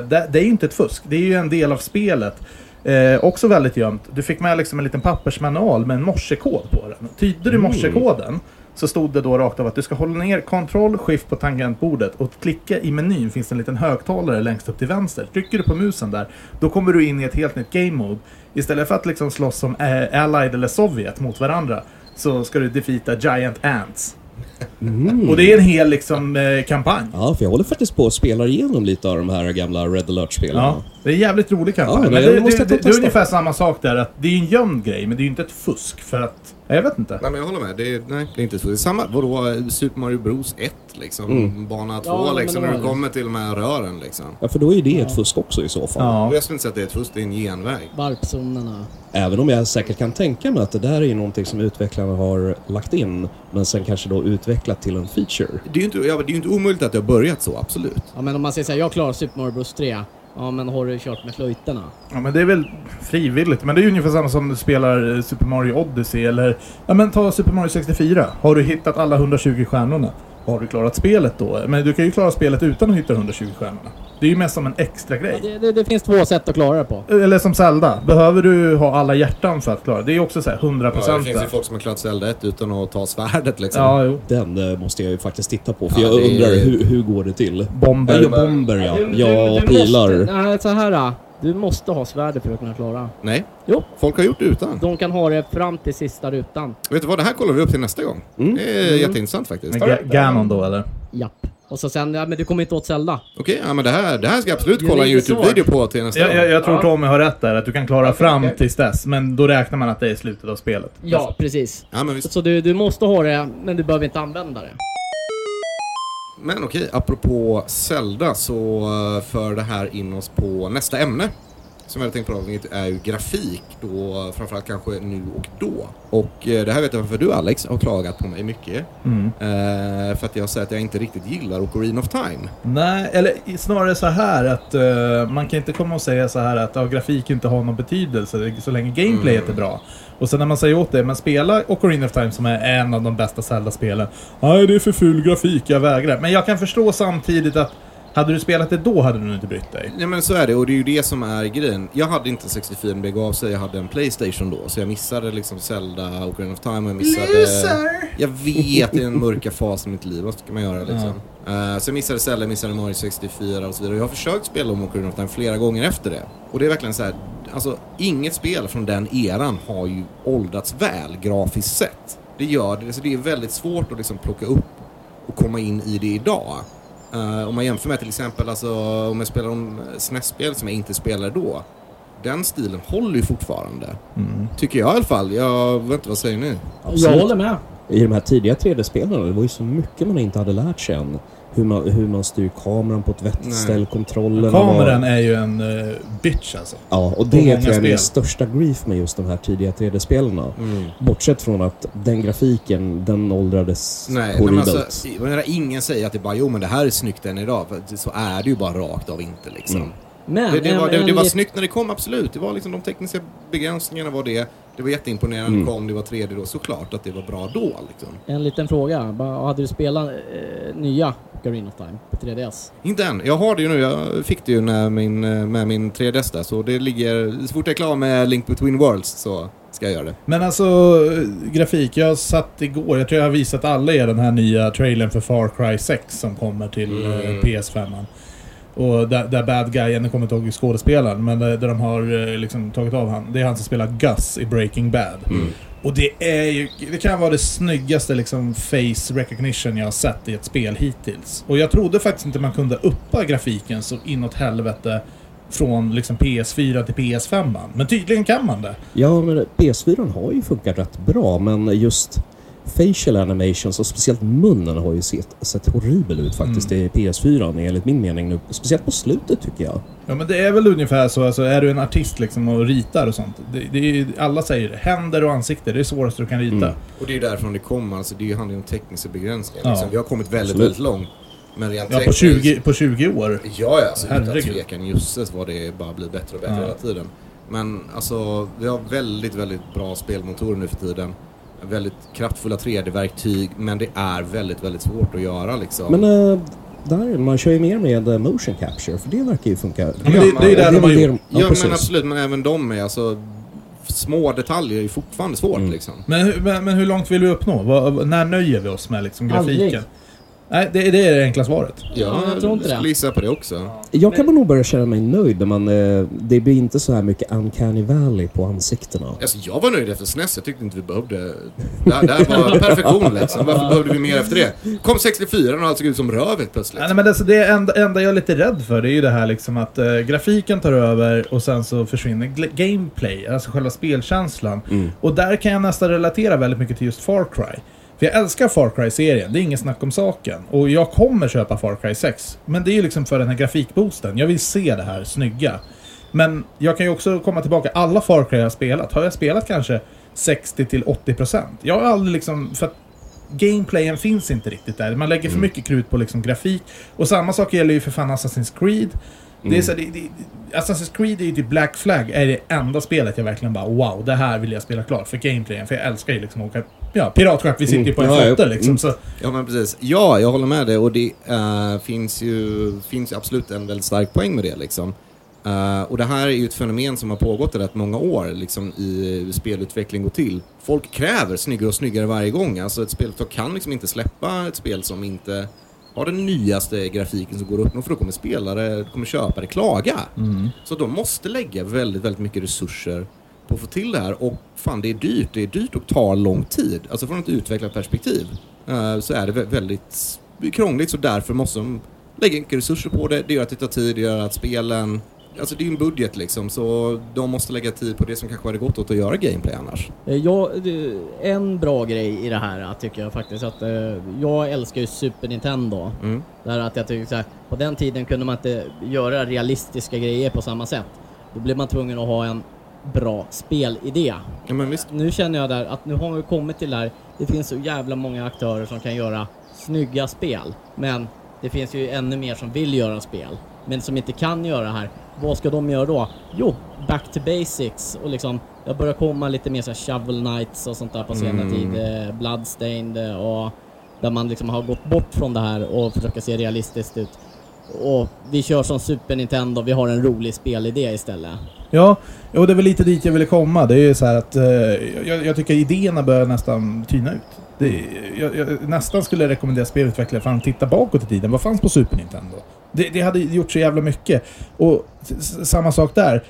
det, det är ju inte ett fusk. Det är ju en del av spelet. Eh, också väldigt gömt. Du fick med liksom en liten pappersmanual med en morsekod på den. Tydde du morsekoden så stod det då rakt av att du ska hålla ner Ctrl Shift på tangentbordet och klicka i menyn finns det en liten högtalare längst upp till vänster. Trycker du på musen där, då kommer du in i ett helt nytt game mode. Istället för att liksom slåss som eh, Allied eller Sovjet mot varandra så ska du defeata Giant Ants. Mm. Och det är en hel liksom eh, kampanj. Ja, för jag håller faktiskt på att spela igenom lite av de här gamla Red alert-spelen. Ja, det är en jävligt rolig kampanj. Ja, men det det, det, det, det är ungefär samma sak där, att det är en gömd grej, men det är ju inte ett fusk för att... Jag vet inte. Nej men jag håller med. Det är, nej, det är inte så. Det är samma, vadå, Super Mario Bros 1 liksom. Mm. Bana 2 Ja, liksom, när du kommer till de här rören liksom. Ja, för då är det ett fusk också i så fall. Ja. Jag skulle inte säga att det är ett fusk, det är en genväg. Varpzonerna. Även om jag säkert kan tänka mig att det där är någonting som utvecklarna har lagt in, men sen kanske då utvecklat till en feature. Det är ju inte, ja, det är ju inte omöjligt att det har börjat så, absolut. Ja men om man säger såhär, jag klarar Super Mario Bros 3. Ja men har du kört med flöjterna? Ja, men det är väl frivilligt. Men det är ju ungefär samma som du spelar eh, Super Mario Odyssey eller... Ja men ta Super Mario 64. Har du hittat alla 120 stjärnorna? Har du klarat spelet då? Men du kan ju klara spelet utan att hitta 120 stjärnorna. Det är ju mest som en extra Ja, grej. det, det, det finns två sätt att klara det på. Eller som Zelda. Behöver du ha alla hjärtan för att klara det? Det är ju också så här 100% Ja, det finns ju folk som har klarat Zelda 1 utan att ta svärdet liksom. Ja, jo. Den eh, måste jag ju faktiskt titta på, för Ja, jag det är- undrar hur, hur går det till? Bomber. Ja, bomber ja. Du- du- Ja, du och pilar. Måste, nej, så här. Du måste ha svärdet för att kunna klara. Nej, Jo, folk har gjort det utan. de kan ha det fram till sista rutan. Vet du vad, det här kollar vi upp till nästa gång. Mm. Det är jätteintressant faktiskt. Ga- Ganon då eller? Japp. Och så sen, ja men du kommer inte åt Zelda. Okej, ja, men det här, det här ska jag absolut kolla en YouTube-video på till nästa Jag, gång. jag, jag tror Ja. Tommy har rätt där, att du kan klara Okej, fram okej. tills dess. Men då räknar man att det är slutet av spelet. Ja, precis. Ja, men, visst. Så du, du måste ha det, men du behöver inte använda det. Men okej, apropå Zelda så eh, för det här in oss på nästa ämne. Som jag hade tänkt prata är ju grafik då, framförallt kanske nu och då. Och eh, det här vet jag varför du Alex har klagat på mig mycket. Mm. Eh, för att jag säger att jag inte riktigt gillar Ocarina of Time. Nej, eller snarare så här att eh, man kan inte komma och säga så här att ja, grafik inte har någon betydelse så länge gameplayet är bra. Och sen när man säger åt det, men spela Ocarina of Time som är en av de bästa Zelda-spelen. Nej, det är för ful grafik, jag vägrar. Men jag kan förstå samtidigt att hade du spelat det då hade du inte brytt dig. Nej men så är det och det är ju det som är grejen. Jag hade inte 64 när det begav sig, jag hade en Playstation då. Så jag missade liksom Zelda, Ocarina of Time och jag missade... Jag vet, det är en mörka fas i mitt liv, vad ska man göra liksom? Eh, så jag missade Zelda, jag missade Mario 64 och så vidare. Jag har försökt spela om Ocarina of Time flera gånger efter det. Och det är verkligen så här, alltså inget spel från den eran har ju åldrats väl grafiskt sett. Det gör det, så det är väldigt svårt att liksom plocka upp och komma in i det idag. Eh, om man jämför med till exempel, alltså, om jag spelar om SNES-spel som jag inte spelade då. Den stilen håller ju fortfarande. Tycker jag i alla fall. Jag vet inte, vad säger ni? Jag håller med. I de här tidiga 3D-spelen, det var ju så mycket man inte hade lärt sig än. Hur man, hur man styr kameran på ett vettigt Nej. ställ, kontrollerna Kameran var... är ju en uh, bitch alltså. Ja, och det många tror jag är största grief med just de här tidiga 3D-spelarna. Mm. Bortsett från att den grafiken, den åldrades Nej, nej horribelt. alltså, ingen säger att det bara, jo men det här är snyggt än idag. För så är det ju bara rakt av inte liksom. Mm. Men Det, det, en- var, det, en det var snyggt när det kom, absolut. Det var liksom de tekniska begränsningarna var det. Det var jätteimponerande när det kom, det var 3D då. Såklart att det var bra då liksom. En liten fråga. Hade du spelat eh, nya Ocarina of Time på 3DS? Inte än. Jag har det ju nu. Jag fick det ju när min, eh, med min 3DS där. Så det ligger... Så fort jag är klar med Link Between Worlds så ska jag göra det. Men alltså, grafik. Jag satt igår, jag tror jag har visat alla er den här nya trailern för Far Cry 6 som kommer till Mm. eh, PS5. Och där, där bad guyen, jag kommer inte ihåg skådespelaren, men där, där de har eh, liksom tagit av han. Det är han som spelar Gus i Breaking Bad. Mm. Och det är ju, det kan vara det snyggaste liksom face recognition jag har sett i ett spel hittills. Och jag trodde faktiskt inte man kunde uppa grafiken så inåt helvete från liksom PS4 till PS5. Men tydligen kan man det. Ja, men PS4 har ju funkat rätt bra, men just facial animations och speciellt munnen har ju sett, sett horribel ut faktiskt i PS4 enligt min mening nu. Speciellt på slutet tycker jag. Ja men det är väl ungefär så, alltså är du en artist liksom och ritar och sånt. Det, det är, alla säger det. Händer och ansikte, det är det svåraste du kan rita. Mm. Och det är ju därifrån det kommer. Alltså, det handlar ju om tekniska begränsningar. Ja. Liksom. Vi har kommit väldigt, Absolut. väldigt långt. Men rent Ja, på tekniskt- 20, på 20 år. Ja, ja alltså, utan tvekan. Jösses vad det bara blir bättre och bättre Ja. hela tiden. Men alltså, vi har väldigt, väldigt bra spelmotorer nu för tiden. Väldigt kraftfulla 3D-verktyg, men det är väldigt, väldigt svårt att göra liksom. Men äh, där, man kör ju mer med eh, motion capture, för det verkar ju funka. Ja, men det, det är ju det är de har gjort. Ja, ja, men absolut, men även de är alltså... Små detaljer är ju fortfarande svårt Mm. liksom. Men, hur- men, men hur långt vill vi uppnå? Vad, när nöjer vi oss med liksom grafiken? Aldrig. Nej, det, det är det enkla svaret. Ja, jag tror inte det. skulle gissa på det också. Jag kan nog börja känna mig nöjd när man... eh, Det blir inte så här mycket uncanny valley på ansiktterna. Alltså jag var nöjd efter SNES, jag tyckte inte vi behövde... Det här, det här var perfektion liksom. Varför behövde vi mer efter det? Kom 64 och allt såg ut som rövet plötsligt. Nej, men alltså, det enda, enda jag är lite rädd för det är ju det här liksom att eh, grafiken tar över och sen så försvinner gameplay, alltså själva spelkänslan. Mm. Och där kan jag nästan relatera väldigt mycket till just Far Cry. För jag älskar Far Cry-serien, det är inget snack om saken. Och jag kommer köpa Far Cry 6. Men det är ju liksom för den här grafikboosten. Jag vill se det här snygga. Men jag kan ju också komma tillbaka, alla Far Cry jag har spelat, har jag spelat kanske 60-80%? Jag har aldrig liksom, för att gameplayen finns inte riktigt där. Man lägger för mycket krut på liksom grafik. Och samma sak gäller ju för fan Assassin's Creed. Det är så, det, det, Assassin's Creed är ju typ Black Flag är det enda spelet jag verkligen bara wow, det här vill jag spela klart för gameplayen. För jag älskar ju liksom att åka ja, piratskepp, vi sitter ju på en Mm, ja, flotte liksom. Mm. Så, Ja men precis. Ja, jag håller med dig och det eh, finns, ju, finns ju absolut en väldigt stark poäng med det liksom. Eh, och det här är ju ett fenomen som har pågått i rätt många år liksom, i hur spelutveckling går till. Folk kräver snyggare och snyggare varje gång. Alltså ett spelföretag kan liksom inte släppa ett spel som inte har den nyaste grafiken som går att uppnå för då kommer spelare, kommer köpare klaga. Så de måste lägga väldigt, väldigt mycket resurser på att få till det här och fan det är dyrt. Det är dyrt och tar lång tid. Alltså från ett utvecklat perspektiv eh, så är det vä- väldigt krångligt så därför måste de lägga mycket resurser på det. Det gör att det tar tid, det gör att spelen Alltså det är ju en budget liksom så de måste lägga tid på det som kanske hade gått åt att göra gameplay annars. Eh, Ja, en bra grej i det här eh, tycker jag faktiskt att jag älskar ju Super Nintendo. Mm. Där att jag tycker så här, på den tiden kunde man inte göra realistiska grejer på samma sätt. Då blev man tvungen att ha en bra spelidé. Ja. Nu känner jag där att nu har vi kommit till det här, det finns så jävla många aktörer som kan göra snygga spel. Men det finns ju ännu mer som vill göra spel, men som inte kan göra det här. Vad ska de göra då? Jo, back to basics och liksom, det börjar komma lite mer så här shovel knights och sånt där på senare Mm. tid. Eh, Bloodstained eh, och där man liksom har gått bort från det här och försöker se realistiskt ut. Och vi kör som Super Nintendo, vi har en rolig spelidé istället ja, och det är väl lite dit jag ville komma. Det är ju så här att eh, jag, jag tycker idéerna börjar nästan tyna ut. Det, jag, jag nästan skulle rekommendera spelutvecklare att titta bakåt i tiden. Vad fanns på Super Nintendo? Det, det hade gjort så jävla mycket. Och samma sak där.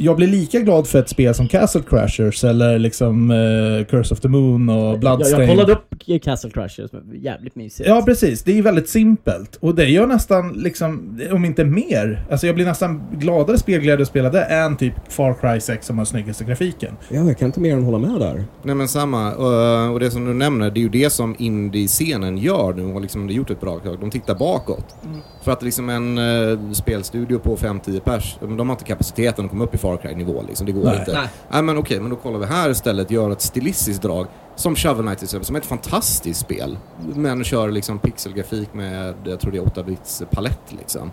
Jag blir lika glad för ett spel som Castle Crashers eller liksom eh, Curse of the Moon och Jag, Bloodstained. jag kollade upp Castle Crashers, jävligt mysigt. Ja, precis. Det är ju väldigt simpelt. Och det gör nästan, liksom, om inte mer, alltså jag blir nästan gladare spelglädje att spela det än typ Far Cry 6 som har snyggaste grafiken. Ja, jag kan inte mer än hålla med där. Nej men samma. Och, och det som du nämner, det är ju det som indie-scenen gör nu och liksom det gjort ett bra tag. De tittar bakåt. För att liksom en uh, spelstudio på 5-10 pers, de har inte kapaciteten att komma upp i Far Cry-nivå liksom. Det går Nej. inte. Nej. Nej men okej, men då kollar vi här istället, gör ett stilistiskt drag. Som Shovel Knight till exempel, som är ett fantastiskt spel. Men kör liksom pixelgrafik med, jag tror det är 8-bits palett liksom.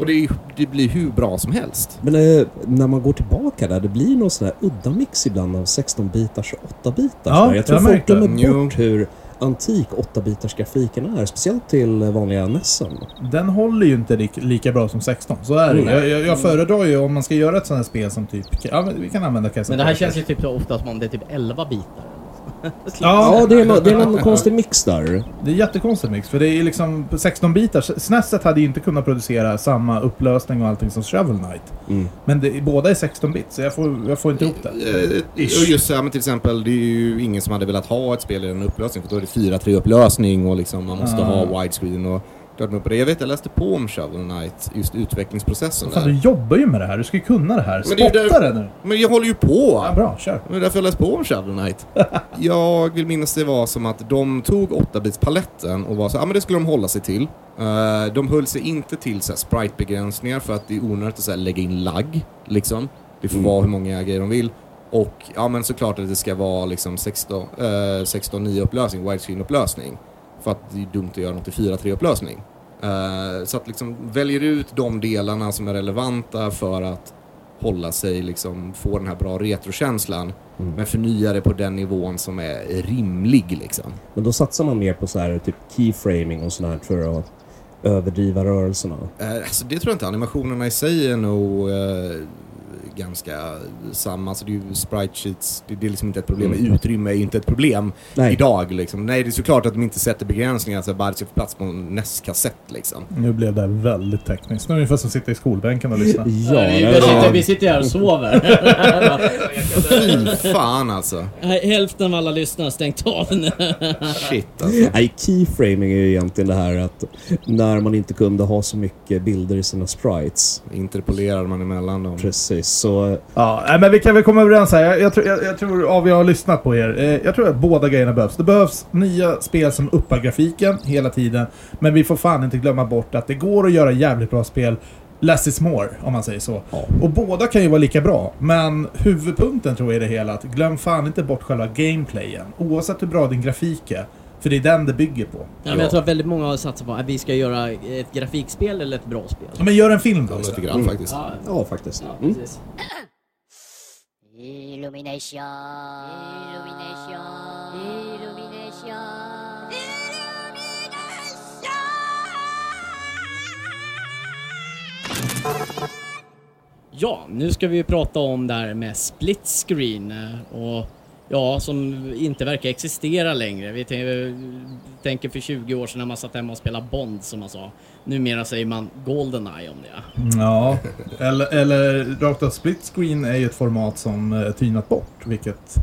Och det, det blir hur bra som helst. Men eh, när man går tillbaka där, det blir någon sån här udda mix ibland av 16-bitars och 8-bitars. Ja, jag tror jag folk glömmer det. bort hur antik 8-bitars grafiken är. Speciellt till vanliga Nessen. Den håller ju inte lik- lika bra som 16. Så är det ju. jag, jag, jag föredrar ju om man ska göra ett sånt här spel som typ... Ja, vi kan använda Castle Men det här känns ju typ så ofta som om det är typ 11 bitar. *laughs* Ja, Ja, det är, nå- det är någon *laughs* konstig mix där. det är jättekonstigt mix. För det är liksom på 16 bitars. SNESet hade ju inte kunnat producera samma upplösning och allting som Shovel Knight. Mm. Men det, båda är 16 bit, så jag får, jag får inte ihop det. Eh, och just så här, men till exempel, det är ju ingen som hade velat ha ett spel i en upplösning för då är det 4-3 upplösning och liksom man måste Ah. ha widescreen och på det. Jag vet, jag läste på om Shovel Knight, just utvecklingsprocessen Fan, du där. jobbar ju med det här. Du ska ju kunna det här. Men det Spotta där- det nu! Men jag håller ju på! Ja, bra, kör. Det är därför jag läst på om Shovel Knight. *laughs* jag vill minnas det var som att de tog 8-bits-paletten och var så ja men det skulle de hålla sig till. Eh, de höll sig inte till så sprite-begränsningar för att det är onödigt att så här, lägga in lagg, liksom. Det får vara hur många grejer de vill. Och ja men såklart att det ska vara liksom 16, eh, 16.9 upplösning, widescreen-upplösning. För att det är dumt att göra något i 4.3 upplösning. Eh, så att liksom väljer ut de delarna som är relevanta för att hålla sig, liksom, få den här bra retrokänslan. Men förnya det på den nivån som är rimlig liksom. Men då satsar man mer på så här typ keyframing och sånt här för att överdriva rörelserna. Eh, alltså det tror jag inte. Animationerna i sig är nog eh, ganska samma. Alltså det är ju sprite sheets. Det, det är liksom inte ett problem. Mm. Utrymme är inte ett problem Nej. idag liksom. Nej, det är såklart att de inte sätter begränsningar så att bara det ska få plats på en NES-kassett liksom. Nu blev det väldigt tekniskt. Nu är det ungefär som att sitta i skolbänken och lyssna. Ja, vi, det- sitter, vi sitter här och sover. Fy fan alltså. Hälften av alla lyssnare har stängt av nu. Shit alltså. Nej, keyframing är ju egentligen det här att när man inte kunde ha så mycket bilder i sina sprites. Interpolerar man emellan dem. Precis, så Ja, men vi kan väl komma överens här. Jag, jag, tror, jag, jag tror, av jag har lyssnat på er, eh, jag tror att båda grejerna behövs. Det behövs nya spel som uppar grafiken hela tiden. Men vi får fan inte glömma bort att det går att göra jävligt bra spel. Less is more, om man säger så. Ja. Och båda kan ju vara lika bra. Men huvudpunkten tror jag i det hela, att glöm fan inte bort själva gameplayen. Oavsett hur bra din grafik är. För det är den det bygger på. Ja, men jag tror att väldigt många har satsat på att vi ska göra ett grafikspel eller ett bra spel. Ja, Men gör en film då. Ja, lite grann faktiskt. Ja, ja faktiskt. ja Mm. Illumination. Illumination. Illumination. Ja, nu ska vi prata om det här med split screen eh, och ja, som inte verkar existera längre. Vi tän- tänker för 20 år sedan när man satt hemma och spelade Bond som man sa. Numera säger man Goldeneye om det. Ja, eller, eller rakt av split screen är ju ett format som eh, tynat bort, vilket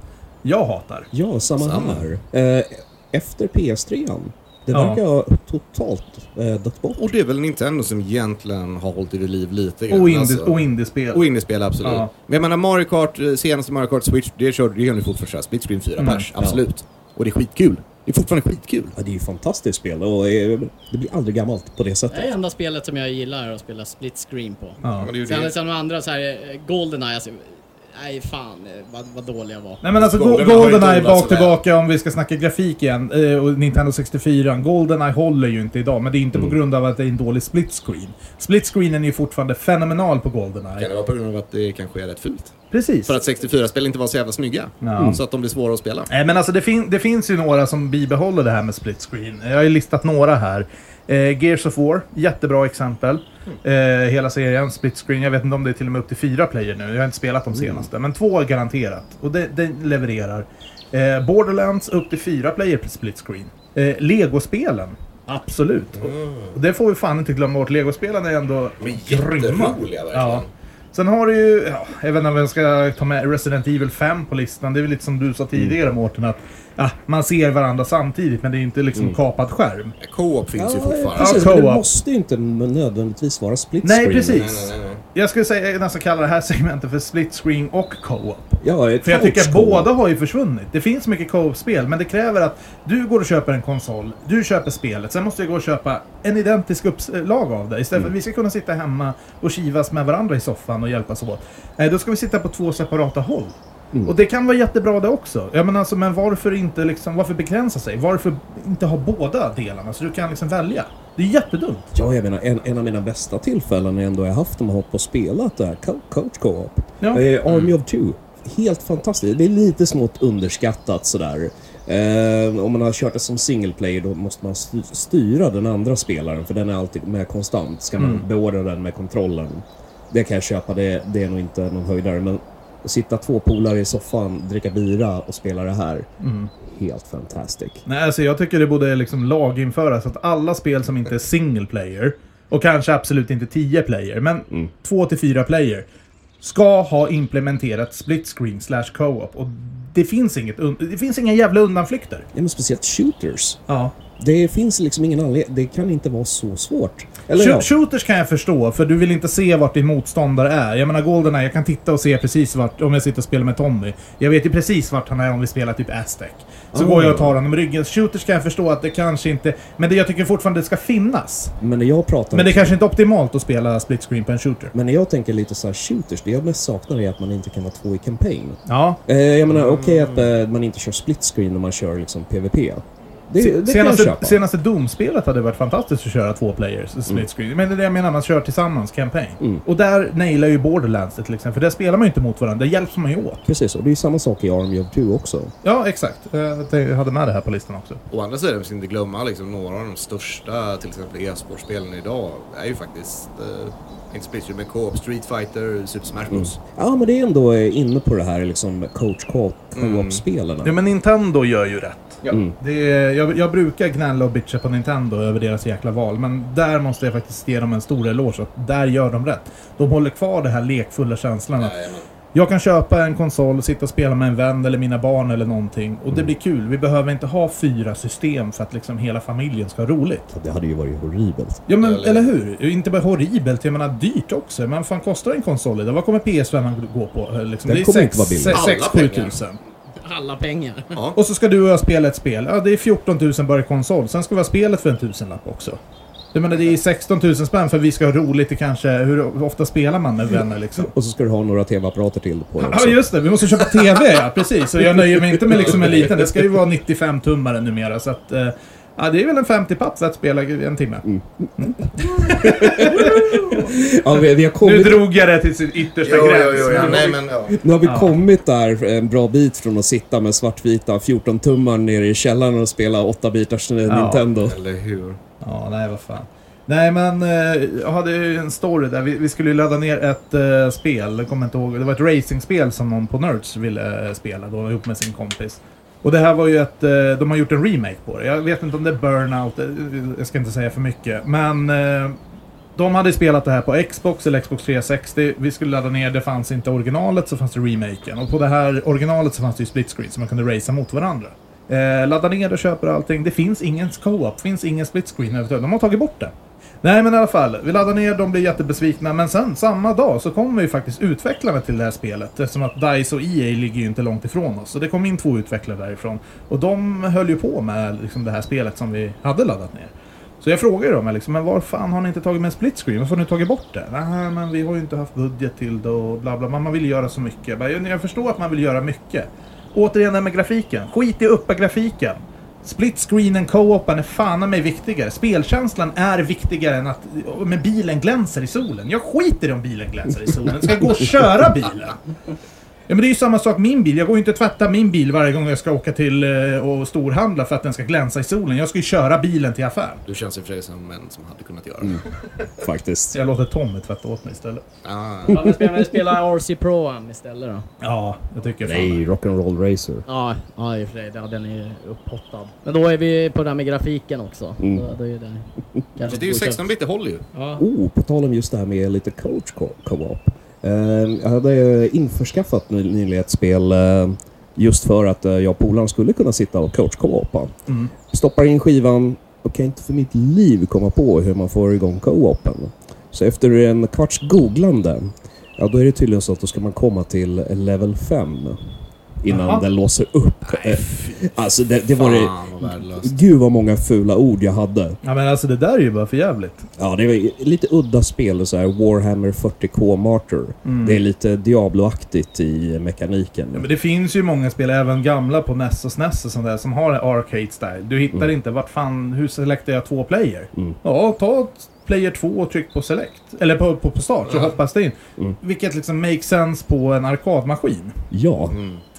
jag hatar. Ja, samma, Samma. här. Eh, efter PS3. Det Ja. verkar ha totalt eh, dött bort. Och det är väl Nintendo som egentligen har hållit det vid liv lite grann. Och, indie, alltså. och indiespel. Och indiespel, absolut. Ja. Men jag menar Mario Kart, eh, senaste Mario Kart Switch, det körde gör ni fortfarande såhär, split screen 4 Mm, pers, absolut. Och det är skitkul. Det är fortfarande skitkul. Ja, det är ju fantastiskt spel och eh, det blir aldrig gammalt på det Det är sättet. enda spelet som jag gillar att spela split screen på. Ja. Men det är ju Sen, det. sen de andra så här, Goldeneye, alltså, nej fan eh, vad, vad dålig jag var. Nej men alltså Goldeneye Goldeneye, bak tillbaka om vi ska snacka grafik igen. Eh, och Nintendo 64. Goldeneye håller ju inte idag, men det är inte på grund av att det är en dålig split screen. Split screenen är ju fortfarande fenomenal på Kan Goldeneye. det vara på grund av att det kanske är rätt fult? Precis. För att 64-spel inte var så jävla snygga. Ja. Så att de blir svåra att spela. Nej men alltså det, fin det finns ju några som bibehåller det här med split screen. Jag har ju listat några här. Eh, Gears of War, jättebra exempel. Eh, hela serien, split screen. Jag vet inte om det är till och med upp till fyra player nu. Jag har inte spelat de senaste. Men två garanterat. Och det, det levererar. Eh, Borderlands, upp till fyra player på split screen. Eh, Legospelen, absolut. Och, och det får vi fan inte glömma bort. Legospelen är ändå Men grymma. verkligen. Ja. Sen har du ju, ja, jag vet inte om jag ska ta med Resident Evil 5 på listan. Det är väl lite som du sa tidigare Mårten, att ja, man ser varandra samtidigt men det är inte liksom kapad skärm. Co-op finns ju fortfarande. precis, Ja, men det måste ju inte nödvändigtvis vara split Nej, screen. precis. Nej, nej, nej, nej. Jag skulle säga, nästan kalla det här segmentet för split screen och co-op. Ja, ett För jag tycker att båda har ju försvunnit. Det finns mycket co-op-spel, men det kräver att du går och köper en konsol, du köper spelet, sen måste jag gå och köpa en identisk upplag av det. Istället för att vi ska kunna sitta hemma och kivas med varandra i soffan och hjälpas åt. Nej, då ska vi sitta på två separata håll. Och det kan vara jättebra det också. Jag menar alltså, men varför inte liksom, varför begränsa sig? Varför inte ha båda delarna så du kan liksom välja? Det är jättedumt. Ja, jag menar en, en av mina bästa tillfällen är ändå jag haft när man har hållit på och spelat det här co- Coach Co-op. Ja. Eh, Army of Two. Helt fantastiskt. Det är lite smått underskattat sådär. Eh, om man har kört det som single player då måste man styr- styra den andra spelaren för den är alltid med konstant. Ska man Mm. beordra den med kontrollen. Det kan jag köpa, det, det är nog inte någon höjdare. Men att sitta två polare i soffan, dricka bira och spela det här. Mm. Helt fantastiskt. Nej, alltså jag tycker det borde liksom laginföras att alla spel som inte är single player och kanske absolut inte 10 player, men Mm. 2 till 4 player ska ha implementerat split screen slash co-op. Och det finns, inget det finns inga jävla undanflykter. Ja, men speciellt shooters. Ja. Det finns liksom ingen anledning. Det kan inte vara så svårt. Eller Sh- ja. Shooters kan jag förstå, för du vill inte se vart din motståndare är. Jag menar Goldeneye, jag kan titta och se precis vart, om jag sitter och spelar med Tommy. Jag vet ju precis vart han är om vi spelar typ Aztec. Så Ah. går jag och tar honom i ryggen. Shooters kan jag förstå att det kanske inte... Men det jag tycker fortfarande det ska finnas. Men när jag pratar... Men det är kanske inte är optimalt att spela split screen på en shooter. Men när jag tänker lite så här shooters, det jag mest saknar är att man inte kan vara två i campaign. Ja. Eh, jag menar, okej att eh, man inte kör split screen när man kör liksom PVP. Det, det kan jag senaste, köpa. senaste Doom-spelet hade varit fantastiskt att köra två players, split screen. Men det är det jag menar, man kör tillsammans, campaign. Mm. Och där nailar ju Borderlands det till exempel, för där spelar man ju inte mot varandra, där hjälps man ju åt. Precis, och det är ju samma sak i Army of Two också. Ja, exakt. Jag hade med det här på listan också. Å andra sidan, vi ska inte glömma liksom, några av de största, till exempel e-sportspelen idag, är ju faktiskt, eh, inte Split Screen, men Co-op, Street Fighter, Super Smash Bros. Ja, men det är ändå eh, inne på det här liksom coach co- co-op-spelen. Ja, men Nintendo gör ju rätt. Ja. Mm. Det är, jag, jag brukar gnälla och bitcha på Nintendo över deras jäkla val, men där måste jag faktiskt ge dem en stor eloge. Att där gör de rätt. De håller kvar den här lekfulla känslan att Jajamän. jag kan köpa en konsol, sitta och spela med en vän eller mina barn eller någonting och det blir kul. Vi behöver inte ha fyra system för att liksom hela familjen ska ha roligt. Det hade ju varit horribelt. Ja men Eller- eller hur? Inte bara horribelt, jag menar dyrt också. Men fan kostar en konsol idag? Vad kommer PS5 att gå på? Liksom, Den det är kommer sex- inte vara billig. sex- Alla 6-7 pengar. tusen. Alla pengar. Ja. Och så ska du och jag spela ett spel. Ja, det är 14 000 bara i konsol. Sen ska vi ha spelet för en tusenlapp också. Jag menar, det är 16 000 spänn för vi ska ha roligt i kanske... Hur ofta spelar man med vänner liksom? Och så ska du ha några tv-apparater till på det Ja, också. just det. Vi måste köpa TV, ja. Precis. Och jag nöjer mig inte med liksom en liten. Det ska ju vara 95-tummare numera. Så att... eh, Ja, det är väl en 50 papp att spela i en timme. *laughs* Ja, vi, vi har Nu kommit, drog jag det till sin yttersta Jo, gräns. jo, jo, ja. Nu- Nej, men ja. nu har vi Ja. kommit där en bra bit från att sitta med svartvita 14-tummar nere i källaren och spela 8-bitars Nintendo. Eller hur? Ja, nej vad fan. Nej men, eh, jag hade ju en story där. Vi, vi skulle ladda ner ett eh, spel, jag kommer inte ihåg. Det var ett racingspel som någon på Nerds ville eh, spela då, ihop med sin kompis. Och det här var ju ett, eh, de har gjort en remake på det. Jag vet inte om det är Burnout, eh, jag ska inte säga för mycket. Men eh, de hade spelat det här på Xbox eller Xbox 360. Vi skulle ladda ner, det fanns inte originalet så fanns det remaken. Och på det här originalet så fanns det ju split screen så man kunde racea mot varandra. Eh, ladda ner och köper allting. Det finns ingen co-op, finns ingen split screen överhuvudtaget. De har tagit bort det. Nej men i alla fall, vi laddar ner, de blir jättebesvikna. Men sen samma dag så kommer ju faktiskt utvecklarna till det här spelet. Eftersom att DICE och EA ligger ju inte långt ifrån oss. Så det kom in två utvecklare därifrån. Och de höll ju på med liksom, det här spelet som vi hade laddat ner. Så jag frågade dem liksom, men var fan har ni inte tagit med en split screen? Varför har ni tagit bort det? Nej men vi har ju inte haft budget till det och bla bla. Men man vill göra så mycket. Jag bara, Jag förstår att man vill göra mycket. Återigen det här med grafiken. Skit i uppa grafiken. Split screenen co-open är fan i mig viktigare. Spelkänslan är viktigare än att men bilen glänser i solen. Jag skiter i om bilen glänser i solen. Ska jag gå och köra bilen? Ja men det är ju samma sak med min bil. Jag går ju inte och tvättar min bil varje gång jag ska åka till eh, och storhandla för att den ska glänsa i solen. Jag ska ju köra bilen till affären. Du känns i och för sig som en som hade kunnat göra Mm. det. Faktiskt. Så jag låter Tommy tvätta åt mig istället. Ah. Ja, men spela, spela RC Pro istället då. Ja, jag tycker fan Nej. Rock'n'Roll Racer. Ja, ja i och för sig. Ja, den är upphottad. Men då är vi på det här med grafiken också. Mm. Då, då är det, kanske Det är ju godkänt. 16 bit, det håller ju. Ja. Oh, på tal om just det här med lite coach co- co-op. Eh, jag hade införskaffat ny- nyligen ett spel eh, just för att eh, jag och polaren skulle kunna sitta och coach co-opa. Mm. Stoppar in skivan och kan inte för mitt liv komma på hur man får igång co-open. Så efter en kvarts googlande, ja då är det tydligen så att då ska man komma till level 5. Innan Jaha. den låser upp. Eh, alltså det, det var det... Vad. Gud vad många fula ord jag hade. Ja men alltså det där är ju bara för jävligt. Ja, det är lite udda spel. Så här Warhammer 40K Martyr. Det är lite Diablo-aktigt i mekaniken. Ja, men det finns ju många spel, även gamla på NES och SNES och sånt där, som har arcade style. Du hittar inte vart fan, hur selektar jag två player? Mm. Ja, ta player 2 och tryck på select. Eller på, på, på start, så hoppas det in. Mm. Vilket liksom makes sense på en arkadmaskin. Ja.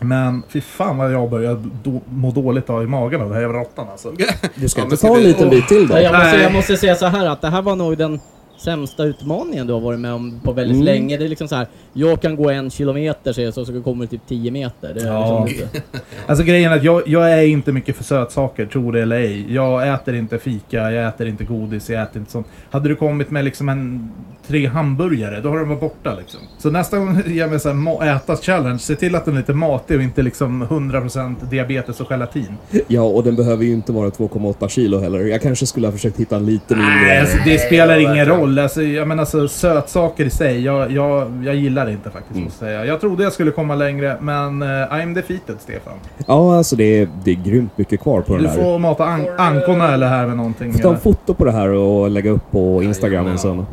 Men fy fan vad jag börjar då, må dåligt av i magen av den här jävla råttan alltså. Du ska Ja, inte ta en liten bit till då? Ja, jag, måste, jag måste säga så här att det här var nog den sämsta utmaningen du har varit med om på väldigt Mm. länge. Det är liksom så här, jag kan gå en kilometer säger jag, så, så kommer det typ 10 meter. Det är Ja. liksom. *laughs* Alltså grejen är att jag, jag är inte mycket för sötsaker, tror det eller ej. Jag äter inte fika, jag äter inte godis, jag äter inte sånt. Hade du kommit med liksom en tre hamburgare, då har de varit borta liksom. Så nästa gång *laughs* jag med så här ma- ätas challenge, se till att den är lite matig och inte liksom 100% diabetes och gelatin. Ja, och den behöver ju inte vara 2,8 kilo heller. Jag kanske skulle ha försökt hitta en lite Nej, mindre... alltså, det spelar ingen roll. Alltså, jag menar alltså, sötsaker i sig, jag, jag, jag gillar det inte faktiskt. Måste jag säga. Jag trodde jag skulle komma längre, men uh, I'm defeated, Stefan. Ja, alltså det är, det är grymt mycket kvar på den Du där. får mata an ankorna eller här med någonting. Ta en eller? foto på det här och lägga upp på Instagram Jajamän. sen.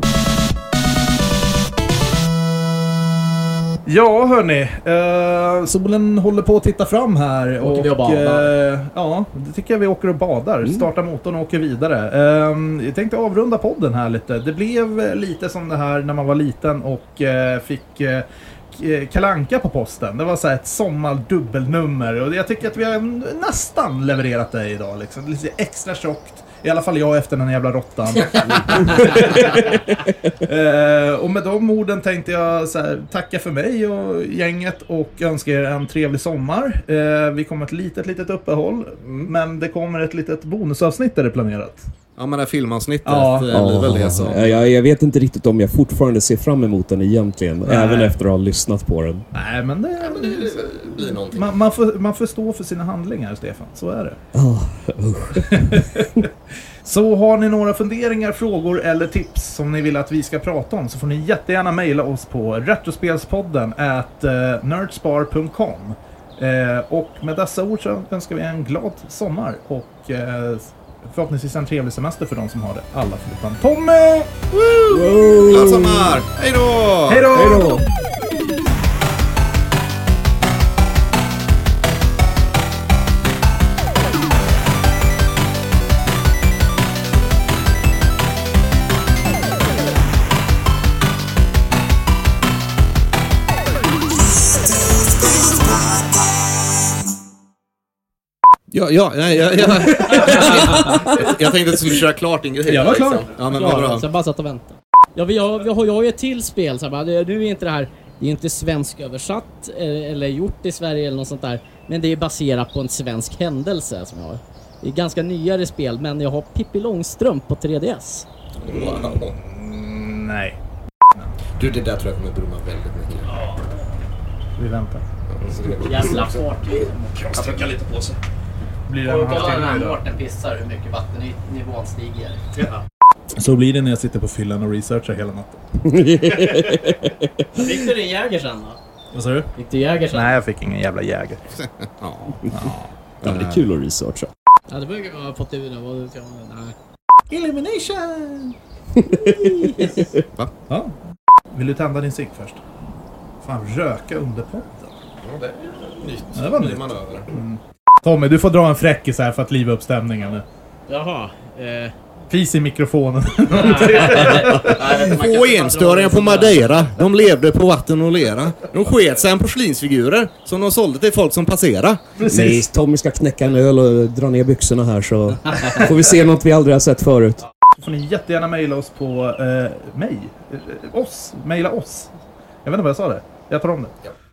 Ja, hörni. Eh, solen håller på att titta fram här. Åker vi och badar? eh, ja, det tycker jag vi åker och badar. Startar motorn och åker vidare. Eh, jag tänkte avrunda podden här lite. Det blev eh, lite som det här när man var liten och eh, fick eh, k- kalanka på posten. Det var så här ett sommardubbelnummer och jag tycker att vi har nästan levererat det idag. Liksom. Lite extra tjockt. I alla fall jag efter den jävla råttan. *laughs* Eh, och med de orden tänkte jag här, tacka för mig och gänget och önska er en trevlig sommar. Eh, vi kommer ett litet, litet uppehåll. Men det kommer ett litet bonusavsnitt är det planerat. Ja men det här filmavsnittet Ja. eh, blir väl det. Ja, jag, jag vet inte riktigt om jag fortfarande ser fram emot den egentligen. Nej. Även efter att ha lyssnat på den. Nej, men det... Men det blir någonting. Man, man, får, man får stå för sina handlingar, Stefan. Så är det. Ah, *laughs* Så har ni några funderingar, frågor eller tips som ni vill att vi ska prata om så får ni jättegärna mejla oss på retrospelspodden at uh, nerdspar.com. Eh, och med dessa ord så önskar vi en glad sommar och eh, förhoppningsvis en trevlig semester för de som har det. Alla förutom Tommy! Glad sommar! Hej då! Hej då! Ja, ja, ja, ja, ja. jag tänkte att du skulle köra klart din grej. Jag var klar. Ja, men vad bra. så jag bara satt och väntade. Ja, vi har, vi har, jag har ju ett till spel. Så här, bara, det- nu är inte det här det är inte svensk översatt eh, eller gjort i Sverige eller något sånt där. Men det är baserat på en svensk händelse som jag har. Det är ganska nyare spel, men jag har Pippi Långstrump på 3DS. Wow. Nej, Du, det där tror jag kommer brumma väldigt mycket. vi väntar. Så det Jävla fartyg. Trycka lite på sig. Blir det en halvtimme idag? Mårten pissar hur mycket vattennivån stiger. *laughs* Så blir det när jag sitter på fyllan och researchar hela natten. *laughs* Fick du din Jäger sen då? Vad sa du? Fick du Jäger sen? Nej, jag fick ingen jävla jäger. *laughs* Ja. Ja, det är kul att researcha. Ja, det borde jag ha fått ur det. Vad jag? Nej. Elimination! Va? Ja. Vill du tända din cigg först? Fan, röka under podden. Ja, det är nytt. Ja, det var Ny nytt. manöver. Tommy, du får dra en fräckis här för att liva upp stämningen nu. Jaha. Eh. Fis i mikrofonen. *laughs* Två enstöringar på Madeira. De levde på vatten och lera. De sket sig en porslinsfigurer som de sålde till folk som passerade. Nej, Tommy ska knäcka en öl och dra ner byxorna här så *laughs* får vi se något vi aldrig har sett förut. Så får ni jättegärna mejla oss på eh, mig. Eh, oss. Mejla oss. Jag vet inte vad jag sa det. Jag tar om det.